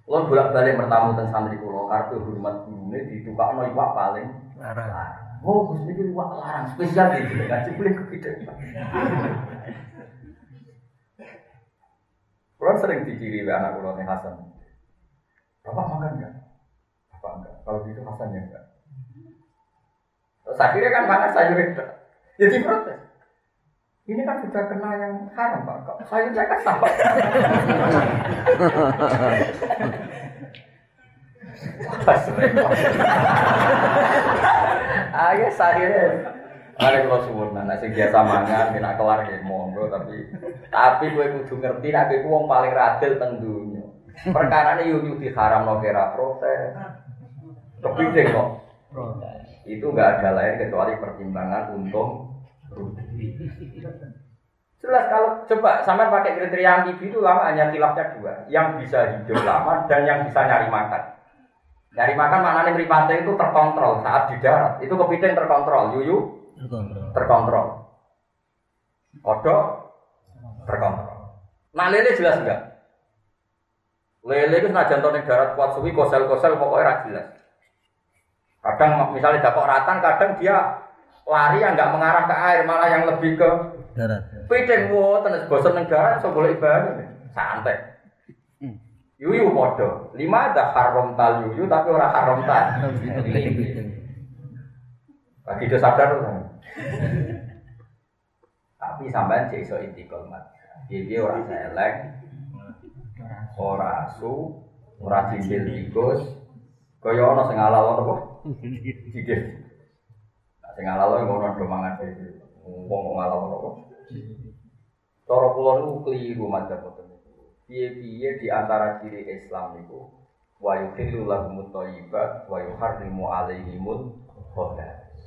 Bolak-balik bertamu teng santri kula kartu hormat gurune ditukakno iwak paling Larang. Oh, Gus niki iwak larang spesial iki ngaji beli kepiting. Kulo sering diciri anak kulo ning Hasan. Bapak makan enggak? Bapak enggak. Kalau gitu Hasan ya enggak. Terus akhirnya kan makan sayur itu. Jadi protes. Ini kan sudah kena yang haram pak. Kok sayurnya kan sama. Ayo akhirnya. Ada kalau suwun, nah sing biasa mangan, kena kelar ya monggo, tapi tapi gue kudu ngerti, nah gue wong paling radil teng dunya. Perkara ini yuk di haram no kira protes, kepiting kok. Itu nggak ada lain kecuali pertimbangan untung rugi. Jelas kalau coba sampai pakai kriteria amfibi itu lama hanya khilafnya dua, yang bisa hidup lama dan yang bisa nyari makan. Nyari makan mana nih meripate itu terkontrol saat di darat, itu kepiting terkontrol, yuyu Terkontrol. terkontrol, kodok terkontrol. Nah lele jelas enggak? Lele itu senajan to ning darat kuat suwi kosel-kosel pokoknya jelas. Kadang misalnya dapat ratan, kadang dia lari yang nggak mengarah ke air, malah yang lebih ke Darat. Piting wo tenes bosen ning darat iso golek ibadah. Santai. Yuyu podo. Lima ada haram tal yuyu tapi ora haram tal. Bagi dia sadar tuh. Tapi sampean cek iso intikal mat. Dia ora selek, ora asu, ora cincil tikus. Kaya ana sing apa? Nah, Sing halal ngono do mangan dhewe. Wong kok halal apa? Cara kula niku keliru madzhab boten niku. Piye-piye di antara ciri Islam niku wa yuhillu lahumut thayyibat wa yuharrimu.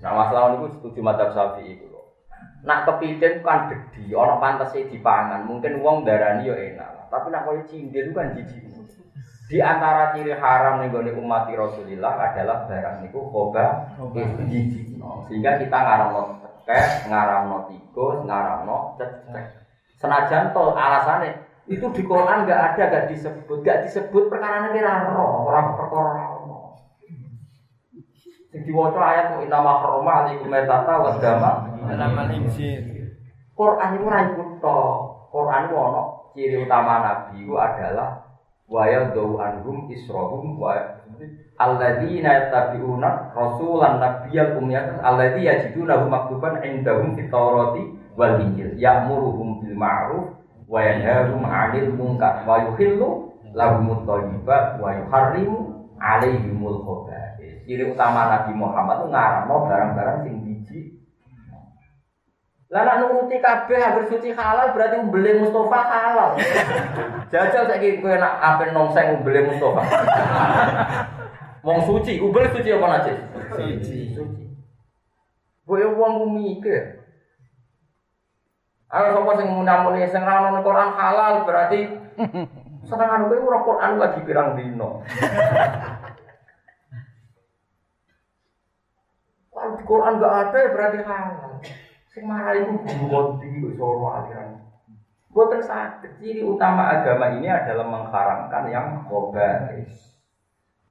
Nah, masalah niku setuju madzhab Syafi'i iku lho. Nak kepiting kan gede, ana pantese dipangan, mungkin wong darani yo enak. Tapi nak cinggir itu kan jijik. Di antara ciri haram nih gone umat Rasulillah adalah barang niku khoba jijik. Sehingga kita ngaramno tekek, ngaramno tikus, ngaramno cecek. Senajan tol alasannya itu di Quran nggak ada, nggak disebut, nggak disebut perkara ini roh, orang perkara. Sing diwaca ayat mu inama haroma alaikum metata wa dama. Quran itu ora iku. Quran itu ono ciri utama nabi itu adalah wa yadau anhum israhum wa alladzina yattabi'una rasulan nabiyyal ummiyatan alladzi yajidunahu maktuban indahum fit tawrati wal injil ya'muruhum bil ma'ruf wa yanhahum 'anil munkar wa yuhillu lahumut thayyibat wa yuharrimu 'alaihimul khaba'ith. Ciri utama Nabi Muhammad itu ngaramno barang-barang sing lah nuruti kabeh hampir suci halal berarti mbeli Mustafa halal. Jajal saiki kowe nak ape nongseng mbeli Mustafa. Wong suci, ubel suci apa najis? Suci. Suci. Kowe wong mikir. Ayo sapa sing munamuni sing ra ono Quran halal berarti senengan kowe ora Quran lagi pirang dino. Quran enggak ada berarti halal. Sing marah itu guru tinggi solo aliran. Buatan sakit. Ciri utama agama ini adalah mengharamkan yang kobais.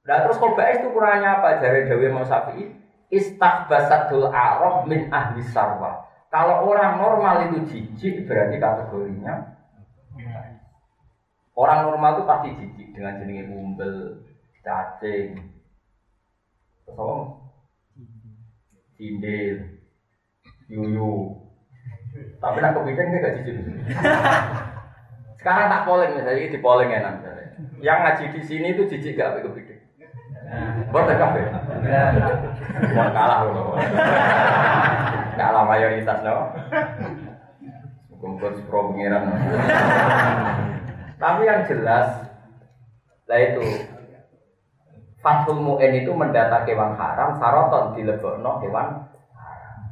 Nah terus kobais itu kurangnya apa? Dari Dewi Imam Syafi'i, istahbasatul arab min ahli sarwa. Kalau orang normal itu jijik berarti kategorinya Orang normal itu pasti jijik dengan jenis umbel, cacing, terus apa? Yuyu. Tapi nak kepiting dia gak jijik. *laughs* Sekarang tak polling misalnya, ini di polling enak. Yang ngaji di sini itu jijik gak apa kepiting? Boten kabeh. Mau kalah loh. Kalah mayoritas no. Kumpul pro pengiran. Tapi yang jelas, lah itu Fathul Mu'in itu mendata kewan haram, saroton dilebokno kewan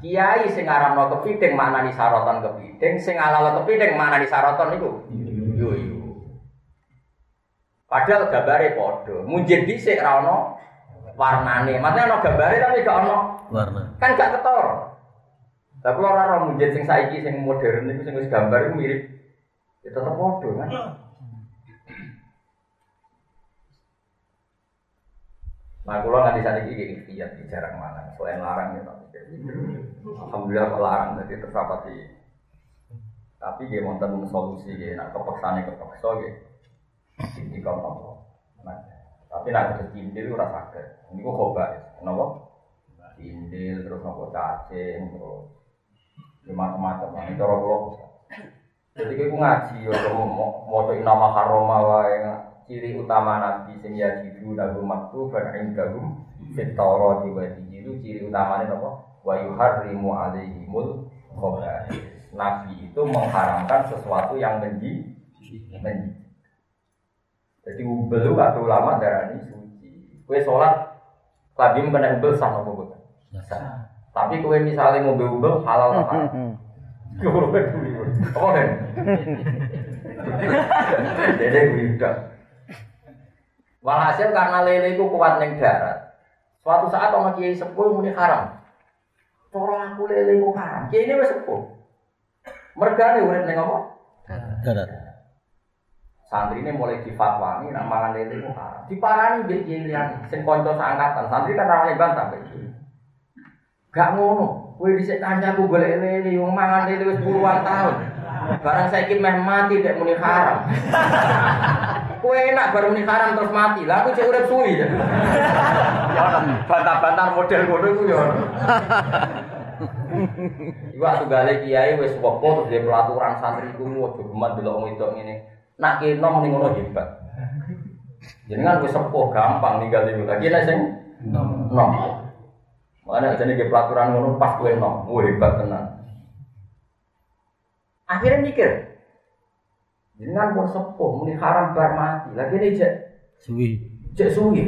Kiai sing aranno kepiting maknani saroton kepiting, sing alalo kepiting maknani saroton iku. Yo yo. Padahal gambare padha. Munjir dhisik ra ono warnane. Maksudnya ono gambare tapi gak ono Warna. kan gak ketor. Lah kula ora ora munjir sing saiki sing modern iku sing wis gambar iku mirip ya tetep padha kan. Nah, kalau nanti saat ini ikhtiar di jarang mana, selain larang ya tapi. Alhamdulillah kok larang, jadi tersapati. Tapi dia wonten solusi dia, nak kepeksane kepeksa dia. Kau nopo. Nah, tapi nak terus indil ora sakit. Ini kok coba, nopo? Indil terus nopo cacing terus macam-macam. Nah, ini cara kula. Jadi kayak ngaji, ya mau mau nama haroma wae ciri utama nabi sing ya jidu lagu maktu dan indahum fitoro di itu ciri utamanya apa? Wa yuharrimu alaihimul khaba'is nabi itu mengharamkan sesuatu yang menji menji jadi ubel atau ulama darah ini suci. Kue sholat tadi kena ubel sah nopo bukan? Tapi kue misalnya mau ubel halal atau haram apa kan? *laughs* Jadi gue udah Walhasil karena lele itu kuat neng darat. Suatu saat orang kiai sepuh muni haram. Cara aku lele itu haram. Kiai ini wis sepuh. Mergane urip ning apa? Darat. Santri ini mulai difatwani nak mangan lele itu haram. Diparani mbek kiai liyane sing kanca seangkatan. Santri kan ramane bantah mbek kiai. Gak ngono. Kowe dhisik kancaku golek lele wong mangan lele wis puluhan tahun. Barang saiki meh mati dek muni haram. *laughs* Kue enak baru nih haram terus mati. Lah aku cek urip suwi. Ya bantah-bantah model ngono iku ya. Iku aku gale kiai wis wopo terus dia pelaturan santri iku ojo geman delok wong wedok ngene. Nak kena muni ngono hebat. Jenengan wis sepuh gampang ninggal iku. Lagi nek sing nom. Mana jadi ke pelaturan ngono pas kowe nom. Wah hebat tenan. Akhirnya mikir, Jangan pun sepuh, muni haram bar mati. Lagi ini cek Suwi. cek suwi.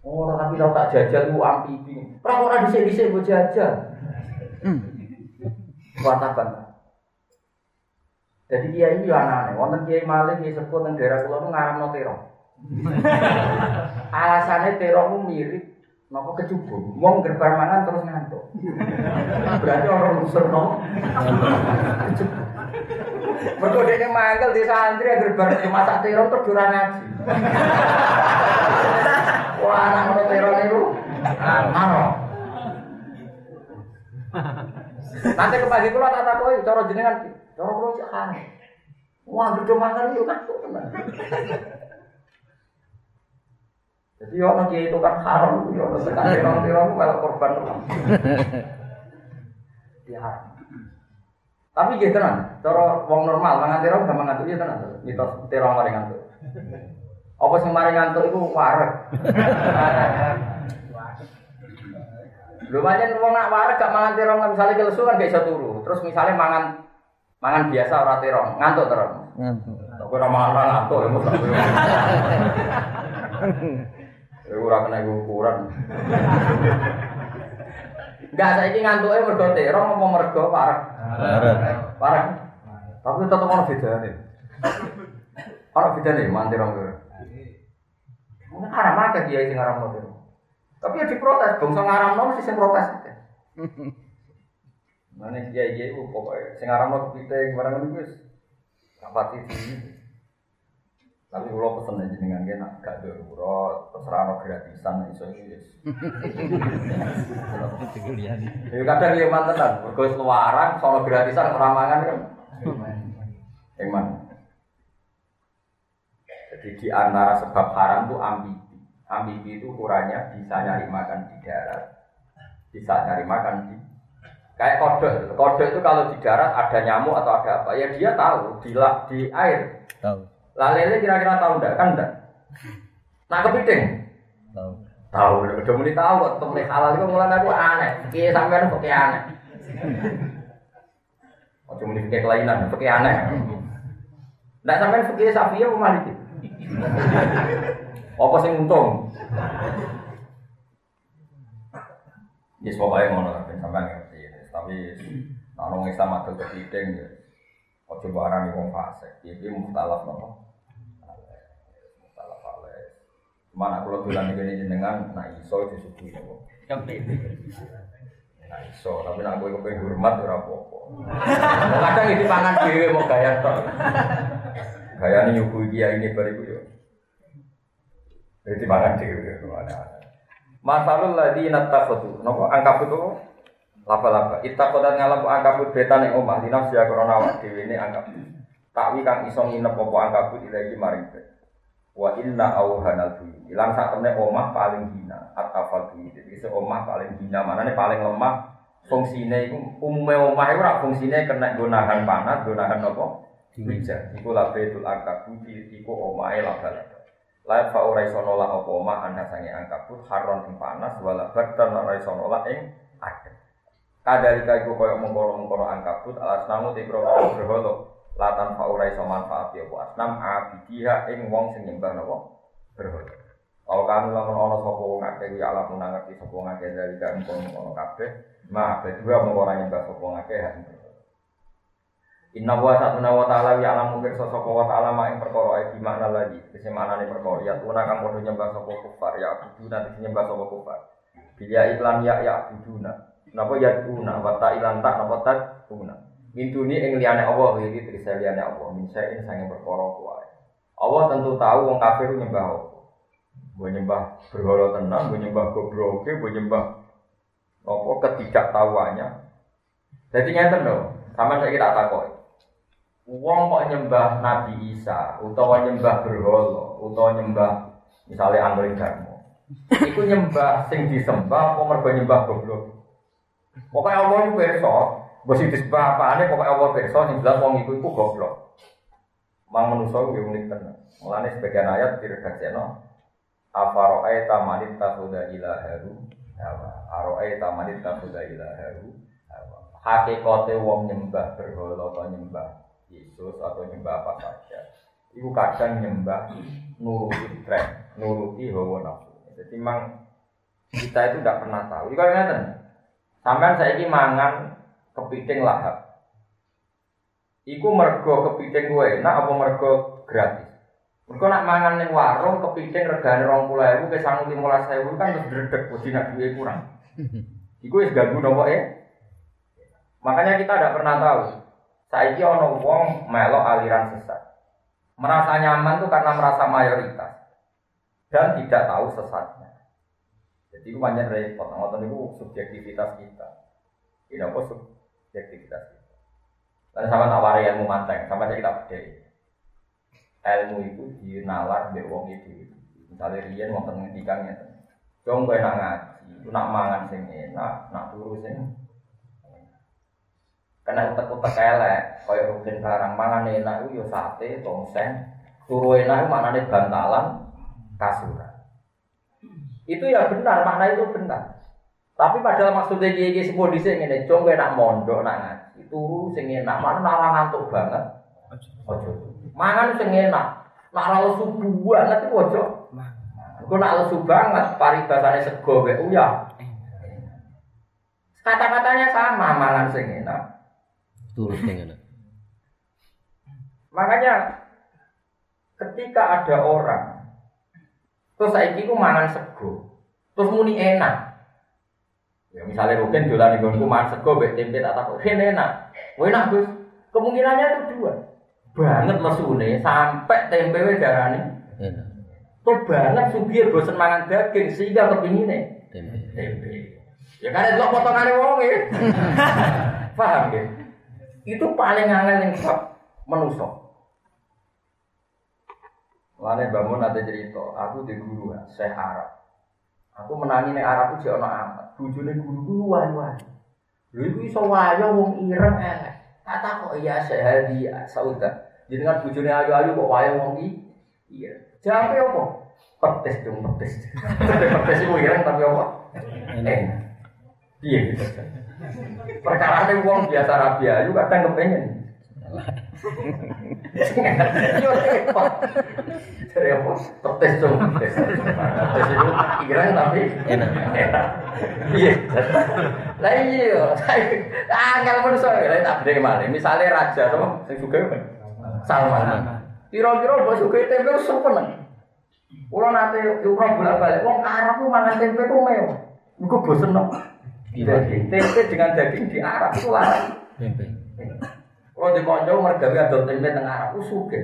Oh, tapi kalau tak jajal lu amfibi. Orang orang disek disek buat jajal. Watakan. Jadi kiai ini aneh. Wonten kiai malih kiai sepuh teng daerah kula nu ngaramno terong. Alasannya terong itu mirip Nopo kecubung, wong gerbar mangan terus ngantuk. Berarti orang unsur no. Mergo dene mangkel di santri gerbar masak terong terus curang ngaji. Wah, anak ngono terong itu. Ano. Nanti ke pagi kula tak takoki cara jenengan cara kula cek aneh. Wah, gedhe mangan yo ngantuk tenan. Jadi orang kiai itu kan haram, ya orang tekan terong-terong malah korban Ya. Tapi gitu tenan, cara wong normal mangan terong gak mangan ya tenan. Mitos terong mari ngantuk. Apa sing mari ngantuk iku wareg. Lho pancen wong nak wareg gak mangan terong misalnya kelesu kan gak iso turu. Terus misalnya mangan mangan biasa ora terong, ngantuk terong. Ngantuk. Tapi ora mangan ngantuk ya mesti. Ya ora kena ukuran. Enggak saiki ngantuke mergo terong apa mergo parek? Parek. Parek. Tapi tetep ono bedane. Ono bedane mantir rong kira. Mungkin haram aja dia sing ngaram terong. Tapi ya diprotes, bangsa ngaram mesti sing protes. Mana dia dia itu pokoknya sing ngaram kepiting barang itu wis rapati sini. Tapi kalau pesen aja dengan dia nak gak darurat, terserah no gratisan iso itu yes. *laughs* Ya kadang dia mantenan, mergo luaran soal gratisan ramangan kan. Yang mana? Jadi di antara sebab haram itu ambibi. Ambibi itu ukurannya bisa nyari makan di darat, bisa nyari makan di kayak kodok. Kodok itu kalau di darat ada nyamuk atau ada apa, ya dia tahu di di air Tahu. Lah lele kira-kira tahu enggak? Kan enggak. Nah kepiting, Tahu. Tahu, udah mulai tahu kok temen halal itu mulai aku aneh. Fikih sampean fikih aneh. Ojo muni fikih kelainan, fikih aneh. Ndak sampean fikih Syafi'i apa Maliki? Apa sing untung? Ya pokoknya ngono ben sampean ngerti. Tapi ana wong Islam adol kepiting ya. Ojo barang wong fasik. Iki mukhtalaf nopo? Mukhtalaf alaih. Mana kalau bilang ini jenengan, nak iso disuguhi nopo? Nah iso, tapi nak gue kepengen hormat ora apa-apa. *laughs* Kadang ini pangan dhewe mau gaya tok. Gaya ini nyuguh dia ini bariku yo. Jadi pangan dhewe yo ada. Masalul ladzi nattakhatu. Napa angkabut itu laba-laba. Ittakhadhat ngalap angkabut betan ing omah dinas ya krana awak dhewe ne angkabut. Takwi kang iso nginep apa angkabut ilahi maring. Wa inna auhanal buyut. Ilang sak temne omah paling hina atafal. Jadi omah paling hina manane paling lemah fungsine iku umume omah iku ora fungsine kena nggo nahan panas, nggo nahan apa? Hujan. Iku labetul angkabut iku omahe laba-laba. Lain fa ora iso nolak apa omah anda sange angkabut haron ing panas wala badan ora iso nolak ing adem. Kadalika iku koyo mengkono-mengkono angkabut alas namu te krono berhala latan fa ora iso manfaat ya apa asnam abidiha ing wong sing nyembah napa berhala. Kalau kamu lamun ana sapa wong akeh ya alam ngerti sapa wong akeh dari kan kono kabeh, ma abe juga mung ora nyembah sapa wong akeh. Inna wa satuna wa ta'ala ya alam mungkir sapa wa ta'ala mak ing perkara ae makna lagi. Kese maknane perkara ya tuna kang padha nyembah sapa kufar ya abuduna dadi nyembah sapa kufar. Bila iklan ya ya abuduna. Napa ya tuna wa ta'ilan tak napa tak tuna. Mintuni ing liyane Allah iki tegese liyane Allah min sain sange perkara kuwi. Allah tentu tahu wong kafir nyembah apa. Mbok nyembah berhala tenang, mbok nyembah gobroke, mbok nyembah apa ketidaktahuannya. Jadi ngeten lho, sama saya kita takoki. Wong kok nyembah Nabi Isa, utawa nyembah berhala, utawa nyembah misalnya Angling Darmo. Iku nyembah sing disembah apa mergo nyembah goblok. Pokoke Allah iku pirsa, mbok sing disembah apane pokoke Allah pirsa sing jelas wong iku iku goblok. Mang manusa yo unik tenan. Mulane sebagian ayat diredaksekno afaro'aita manit takhuda ilaharu hawa. Aro'aita manit takhuda ilaharu hawa. Hakikate wong nyembah berhala atau nyembah Yesus atau nyembah apa saja. Iku kadang nyembah nuruti tren, nuruti hawa nafsu. Jadi memang kita itu tidak pernah tahu. Iku ngeten. Sampean saiki mangan kepiting lahap. Iku mergo kepiting gue enak apa mergo gratis? Mergo nak mangan ning warung kepiting regane 20.000 ke sangu 15.000 kan terus dredeg wedi nak duwe kurang. *laughs* Iku wis ganggu nopo eh? Makanya kita tidak pernah tahu. Saiki ono wong melok aliran sesat. Merasa nyaman tuh karena merasa mayoritas dan tidak tahu sesatnya. Jadi itu banyak repot. Ngoten itu subjektivitas kita. Ini apa subjektivitas kita. Dan sama tawari ilmu manteng, sama aja kita beda. Ilmu itu dinalar mbek wong itu. Misalnya riyen wonten ngendikan ngeten. Jong kowe nak ngaji, nak mangan sing enak, nak turu sing Karena utek-utek elek, kaya rugen barang mangan enak itu ya sate, tongseng, turu enak itu maknanya bantalan, kasuran. Itu ya benar, makna itu benar. Tapi padahal maksudnya dia dia semua di sini nih, cong nak mondok nak ngaji, turu sing enak, mana nara ngantuk banget. Ojo, mangan sing enak, nak lalu subuh banget itu ojo. Aku nak lesu banget, paribasannya sego, be uya. Kata-katanya sama, mangan sing enak. Turut dengan Makanya ketika ada orang terus saya ku mangan sego, terus muni enak. Ya misalnya mungkin dolan nggonku mangan sego mbek tempe tak takut, "Hen enak." Oh enak, Gus. Kemungkinannya itu dua. Banget mesune sampai tempe we darane. enak. Tuh banget subir bosen mangan daging sehingga kepingine Tempe. tempe. Ya karena delok potongane wong ya. *laughs* Paham ya? Itu paling angel yang bab menuso. Lane bangun ada cerita, aku di guru ya, saya Arab. Aku menangi ning Arab itu ono amat. Bojone guru ku wayu-wayu. Lha iku iso wayu wong ireng elek. Kata kok iya sehadi sauda. Jenengan bojone ayu-ayu kok wayu wong iki. Iya. Jawabe apa? petis dong petis. *laughs* petis itu ireng tapi? Enak. Iya gitu. Perkara ini uang biasa rabi ayu kadang kepengen. Yo repot. Dong itu ireng tapi Enak. Iya. Lah iya, tak. Misalnya raja sing? Salman. Kira-kira bos suka tempe seneng. Kulo nate umroh bolak-balik, wong Arab ku mangan tempe ku mewah. Iku bosen no. Jadi tempe dengan daging di Arab itu larang. Tempe. Kalau di konco mergawe adol tempe teng Arab ku sugih.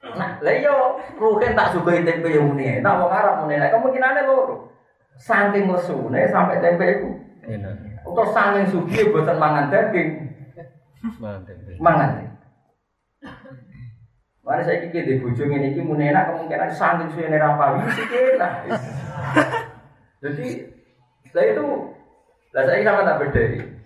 Nah, lah iya, mungkin tak suka tempe yang muni. Nah, wong Arab muni, nah, kemungkinannya loro. Saking lesune sampai tempe itu. Enak. Atau saking sugih bosan mangan daging, Mangan tempe. mangan. Mana saya kiki di bojo ngene iki muni enak kemungkinan saking suwene ra pawi sih lah. Jadi, lah itu lah saya sama tak berdiri.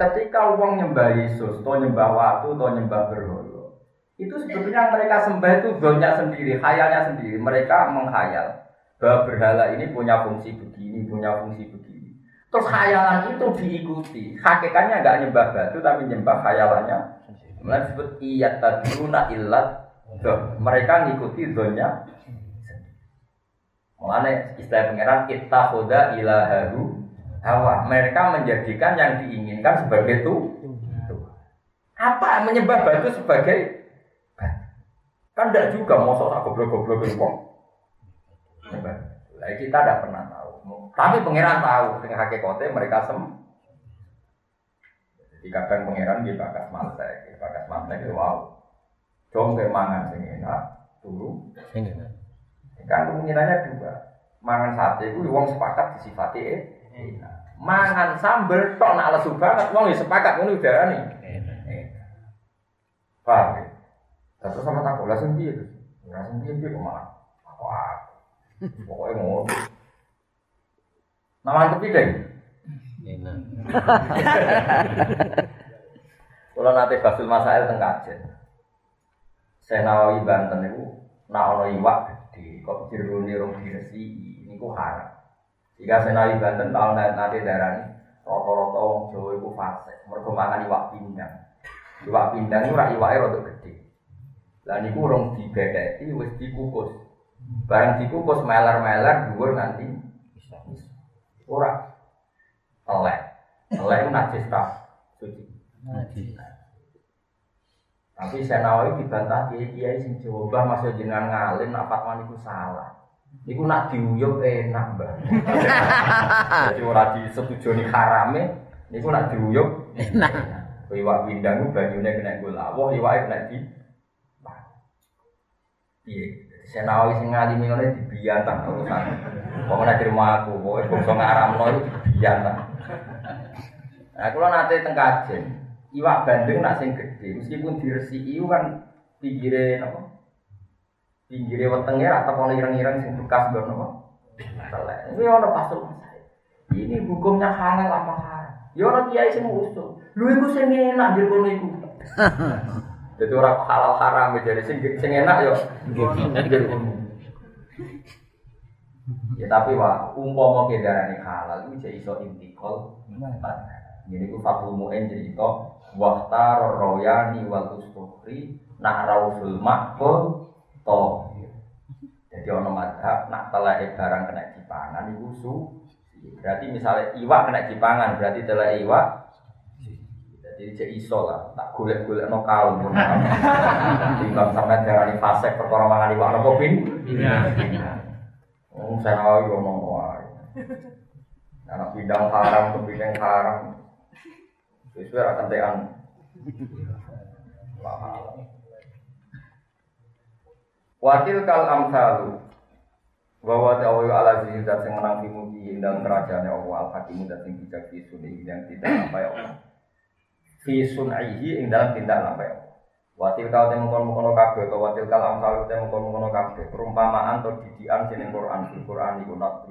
Ketika uang nyembah Yesus, atau nyembah waktu, atau nyembah berhala, itu sebetulnya mereka sembah itu zonnya sendiri, khayalnya sendiri. Mereka menghayal bahwa berhala ini punya fungsi begini, punya fungsi begini. Terus khayalan itu diikuti. Hakikatnya nggak nyembah batu, tapi nyembah khayalannya. Mulai disebut iyat taduna illat. Mereka ngikuti zonnya. Mulanya istilah pangeran kita khoda ilaharu hawa. Mereka menjadikan yang diinginkan sebagai itu. Apa menyembah batu sebagai batu? Kan tidak juga mau sok goblok-goblok. Nyembah. Lah kita tidak pernah tahu. Tapi pangeran tahu dengan hakikatnya mereka sem. Jadi kadang pangeran di bakas mantek, bakas mantek itu wow. Dong kayak mangan sing enak, turu. Sing enak. Kan kemungkinannya dua. Mangan sate itu wong sepakat disifati eh. Enak. Mangan sambel tok nak lesu banget wong ya sepakat ngono udarane. Enak. Enak. Paham ya? Terus sama takut lah sing piye. Ora sing piye kok malah aku aku. Pokoknya ngono. Nama tepi deh. Enak. *laughs* Kalau nanti Basul Masail teng Kajen. Saya Nawawi Banten itu nak ono iwak gede, kok jerone rong diresi niku haram. Jika Nawawi Banten tahun nanti darani rata-rata wong Jawa iku fasik, mergo mangan iwak pindang. Iwak pindang itu ora iwake rada gede. Lah niku rong dibedheki wis dikukus. Barang dikukus meler-meler dhuwur nanti ora elek. Elek itu najis tak suci. Najis. Tapi saya Nawawi dibantah kiai kiai sing Jawa masuk jenengan ngalim nak fatwa niku salah. Niku nak diuyup enak mbah. *laughs* Jadi ora disetujoni harame, niku nak diuyup enak. Iwak pindang banyune kena gula, wah iwake kena di. Saya Nawawi sing ngalimi ngene dibiyantah urusan. Pokoknya di rumah aku, pokoknya bangsa ngaramno itu dibiyantah. Nah, kalau nanti teng kajen, iwak bandeng nak sing gede, meskipun diresiki kan pinggire apa? Pinggire wetenge atau ono ireng-ireng sing bekas nggon apa? Telek. Ini ono pasul Ini hukumnya halal apa haram? Ya ono kiai sing usul. Lu iku sing enak jero kono iku. *laughs* Jadi orang halal haram jadi sing sing enak yo. kono. Ya tapi wah, umpama kedarane halal itu jadi iso intikal. Jadi ku Fatul Mu'in cerita Wahtar royani wal ustufri Nak rausul makbul Toh Jadi ono madhab Nak telai barang kena dipangan Itu su Berarti misalnya iwak kena dipangan Berarti telai iwak Jadi cek iso lah Tak golek-golek no kaum Timbang sampai darani fasek Perkara mangan iwak no kopin Oh, saya tahu ngomong wae. Anak bidang haram ke bidang haram. Sesuai akan tean. Wakil kal amsalu bahwa tahu ala sini dat sing menang dimuji dalam kerajaan Allah al hakim dat sing bijak fi sunai yang tidak sampai Allah. Fi sunaihi ing dalam tindak sampai Allah. Watil kal temu kono kono kabeh atau watil kal amsalu temu kono kono kabeh perumpamaan atau didikan sing Quran di Quran iku nak.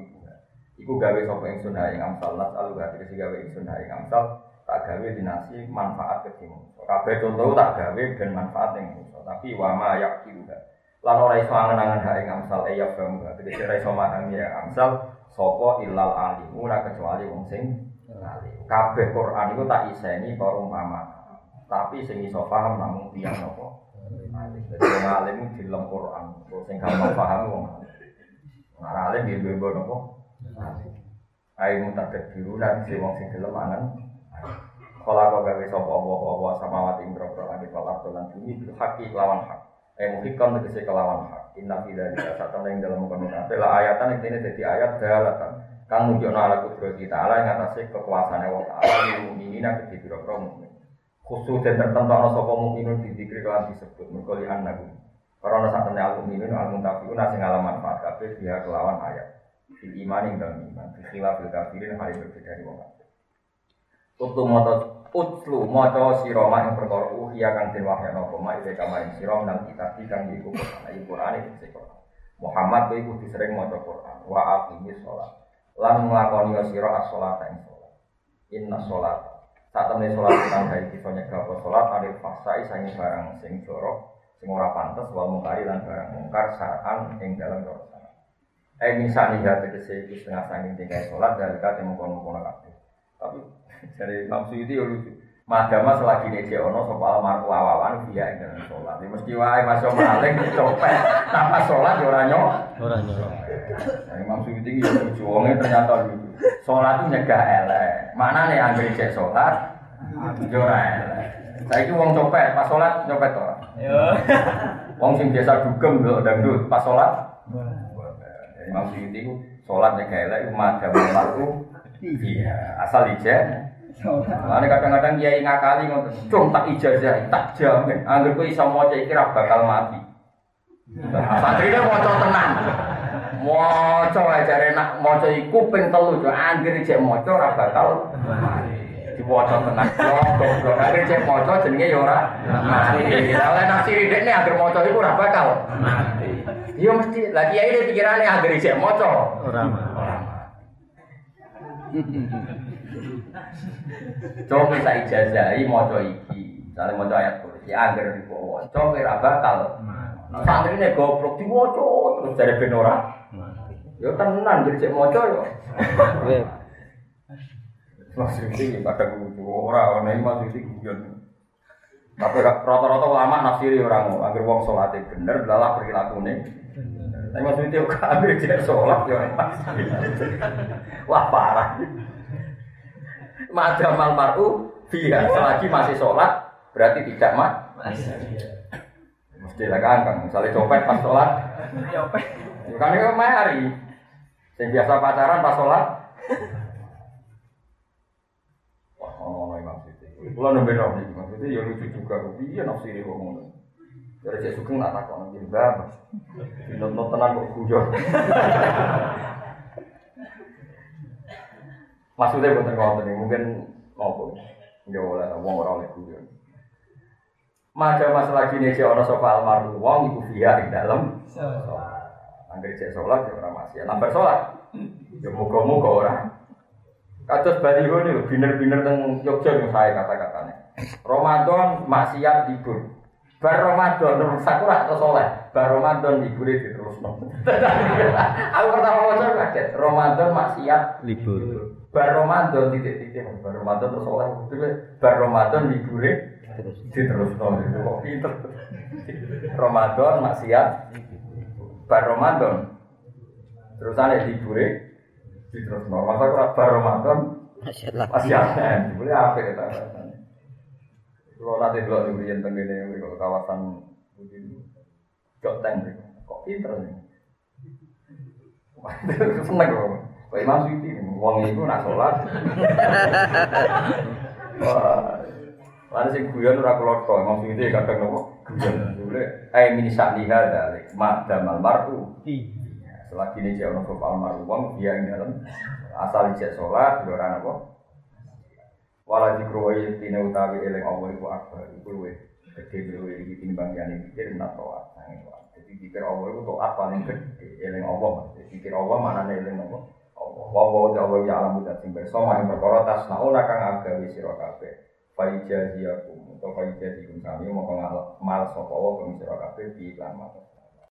Iku gawe sapa ingsun ha ing amsal las alu gak dikasih gawe ingsun ha ing amsal tak gawe dinasi manfaat ke sing Kabeh contoh tak gawe ben manfaat ing. Tapi wa ma yaqilu lan ora iso angen-angen hak ing amsal e ya faham tegese ora iso ya amsal sapa illal alim ora kecuali wong sing alim. Kabeh Quran iku tak iseni para umpama. Tapi sing iso paham namung tiyang napa? Dadi wong alim dilem Quran. Sing gampang paham wong Wong alim dia bebo napa? Alim. Mutakat diruna si wong sing gelem angen. Kala kau gawe sapa Allah Allah samawati ing grogro langit wal ardo lan bumi kelawan hak. Eh muhikam tegese kelawan hak. Inna fi dzalika satan ing dalem kono kabeh la ayatan iki dadi ayat dalatan. Kang nunjukno ala kudrati ta'ala ing atase kekuasaane wa ta'ala lil mukminina kedhi grogro mukmin. Khusus dan tertentu ana sapa mukminun didikri kelan disebut mergo li annahu. Karena temen al mukminun al muntafiun sing ngalam manfaat kabeh dia kelawan ayat. Bil iman ing dalem iman. Khilafil kafirin hal yang berbeda dari wong kafir. Utlu moto utlu moto siroma yang perkara uhya kang den wahyana apa mak ide kama ing sira nang kitab kang iku Quran. Ayo Quran iki Quran. Muhammad kuwi kudu sering maca Quran. Wa aqimis shalah lan nglakoni sira as-shalat ing salat inna shalat. Sak temene salat kang gawe bisa nyegah apa salat adil fasai sange barang sing jorok sing ora pantes wal mungkari lan barang mungkar sa'an ing dalam dosa. Eh misalnya ya tegese iki setengah sanging tinggal salat dari kate mengkono-kono kabeh. Tapi dari Imam Suyuti ya lucu. Madama selagi nece ono soal marku awawan dia ing dalam sholat. Ya mesti wae yo maling copet. Pas sholat yo ora nyok. Ora nyolong. Nah, Imam Suyuti ya lucu. Wongnya ternyata lucu. Sholat itu nyegah elek. Mana nih anggere cek sholat? Yo ora elek. Saiki wong copet pas sholat nyopet ora. Wong sing biasa dugem lho dangdut pas sholat. Imam Suyuti ku sholat nyegah elek madama marku Iya, asal ijen. Mana kadang-kadang kiai ngakali ngoten, "Cung tak ijazah, tak jamin angger kowe iso maca iki ra bakal mati." Santrine maca tenan. Maca ae jare nak maca iku ping telu jo angger cek maca ora bakal mati. Diwaca tenan. Yo goblok, angger cek maca jenenge ya ora mati. Lah nek siri dekne angger maca iku ora bakal mati. Yo mesti lagi kiai pikirane angger cek maca Ora mah. *laughs* Coba kita ijazahi moco iki, misalnya moco ayat kursi, agar di bawah. Coba kira bakal. Nah, santri ini goblok di moco, terus dari benora. Yo tenan jadi cek moco yo. Weh, Maksud ini pada kudu ora, orang ini maksud ini guyon. Tapi rata-rata ulama nafsiri orang mau, agar wong sholatnya bener, belalah perilaku nih. Tapi maksud itu agar dia sholat yo. Wah parah. Madamal mar'u biha selagi masih sholat berarti tidak mat. Mesti lah kan, kan. misalnya copet pas sholat. Kan itu mari. Yang biasa pacaran pas sholat. Wah, ngomong Imam Siti. Kulo nembe Imam Siti ya lucu juga. Iya nafsiri kok ngono. Dari cek sugeng nang mbah. Nonton tenan kok. Maksudnya bukan ngotot mungkin ngopo. Ya oleh wong ora oleh guyon. Maka masalah gini sih ono sofa almarhum wong iku via ing dalam. Angger cek sholat ya ora masih. Lambar sholat. Ya muga-muga ora. Kados baliho nih, biner-biner teng Yogyo yang saya kata-katanya. Ramadan maksiat libur. Bar Ramadan sakura atau soleh. Bar Ramadan libur terus *laughs* Aku pertama wajar kaget. Ramadan maksiat libur. Bar Ramadan titik-titik. Bar Ramadan terus oleh. Bar Ramadan libure Terus. itu kok pinter? Ramadan maksiat. Bar Ramadan. Terus ada libure diterus masa kok bar Ramadan? Masyaallah. maksiat. Boleh apa kita kalau nanti dulu di tenggine kalau kawasan begini joteng kok pinter nih seneng kok Kok Imam Suyuti, wong itu nak sholat. Lalu sing guyon ora kula kok, Imam Suyuti kadang nopo guyon. Boleh, eh min sa'liha dalik, ma damal mar'u. Ya, Selagi ini jauh nopo almarhum wong dia ing dalam asal ijek sholat, ya ora nopo. Wala dikru wa yaktina utawi eling Allah iku akbar, iku luwe gede luwe iki timbang yani pikir nak toat. Jadi pikir Allah iku toat paling gede, eling Allah. Pikir Allah mana eling Allah. Allah wa wa ya alam mudat sing bersama yang perkara tasnauna kang agawe sira kabeh. Faijaziyakum utawa faijazikum sami moko mal sapa wa kang sira kabeh di lan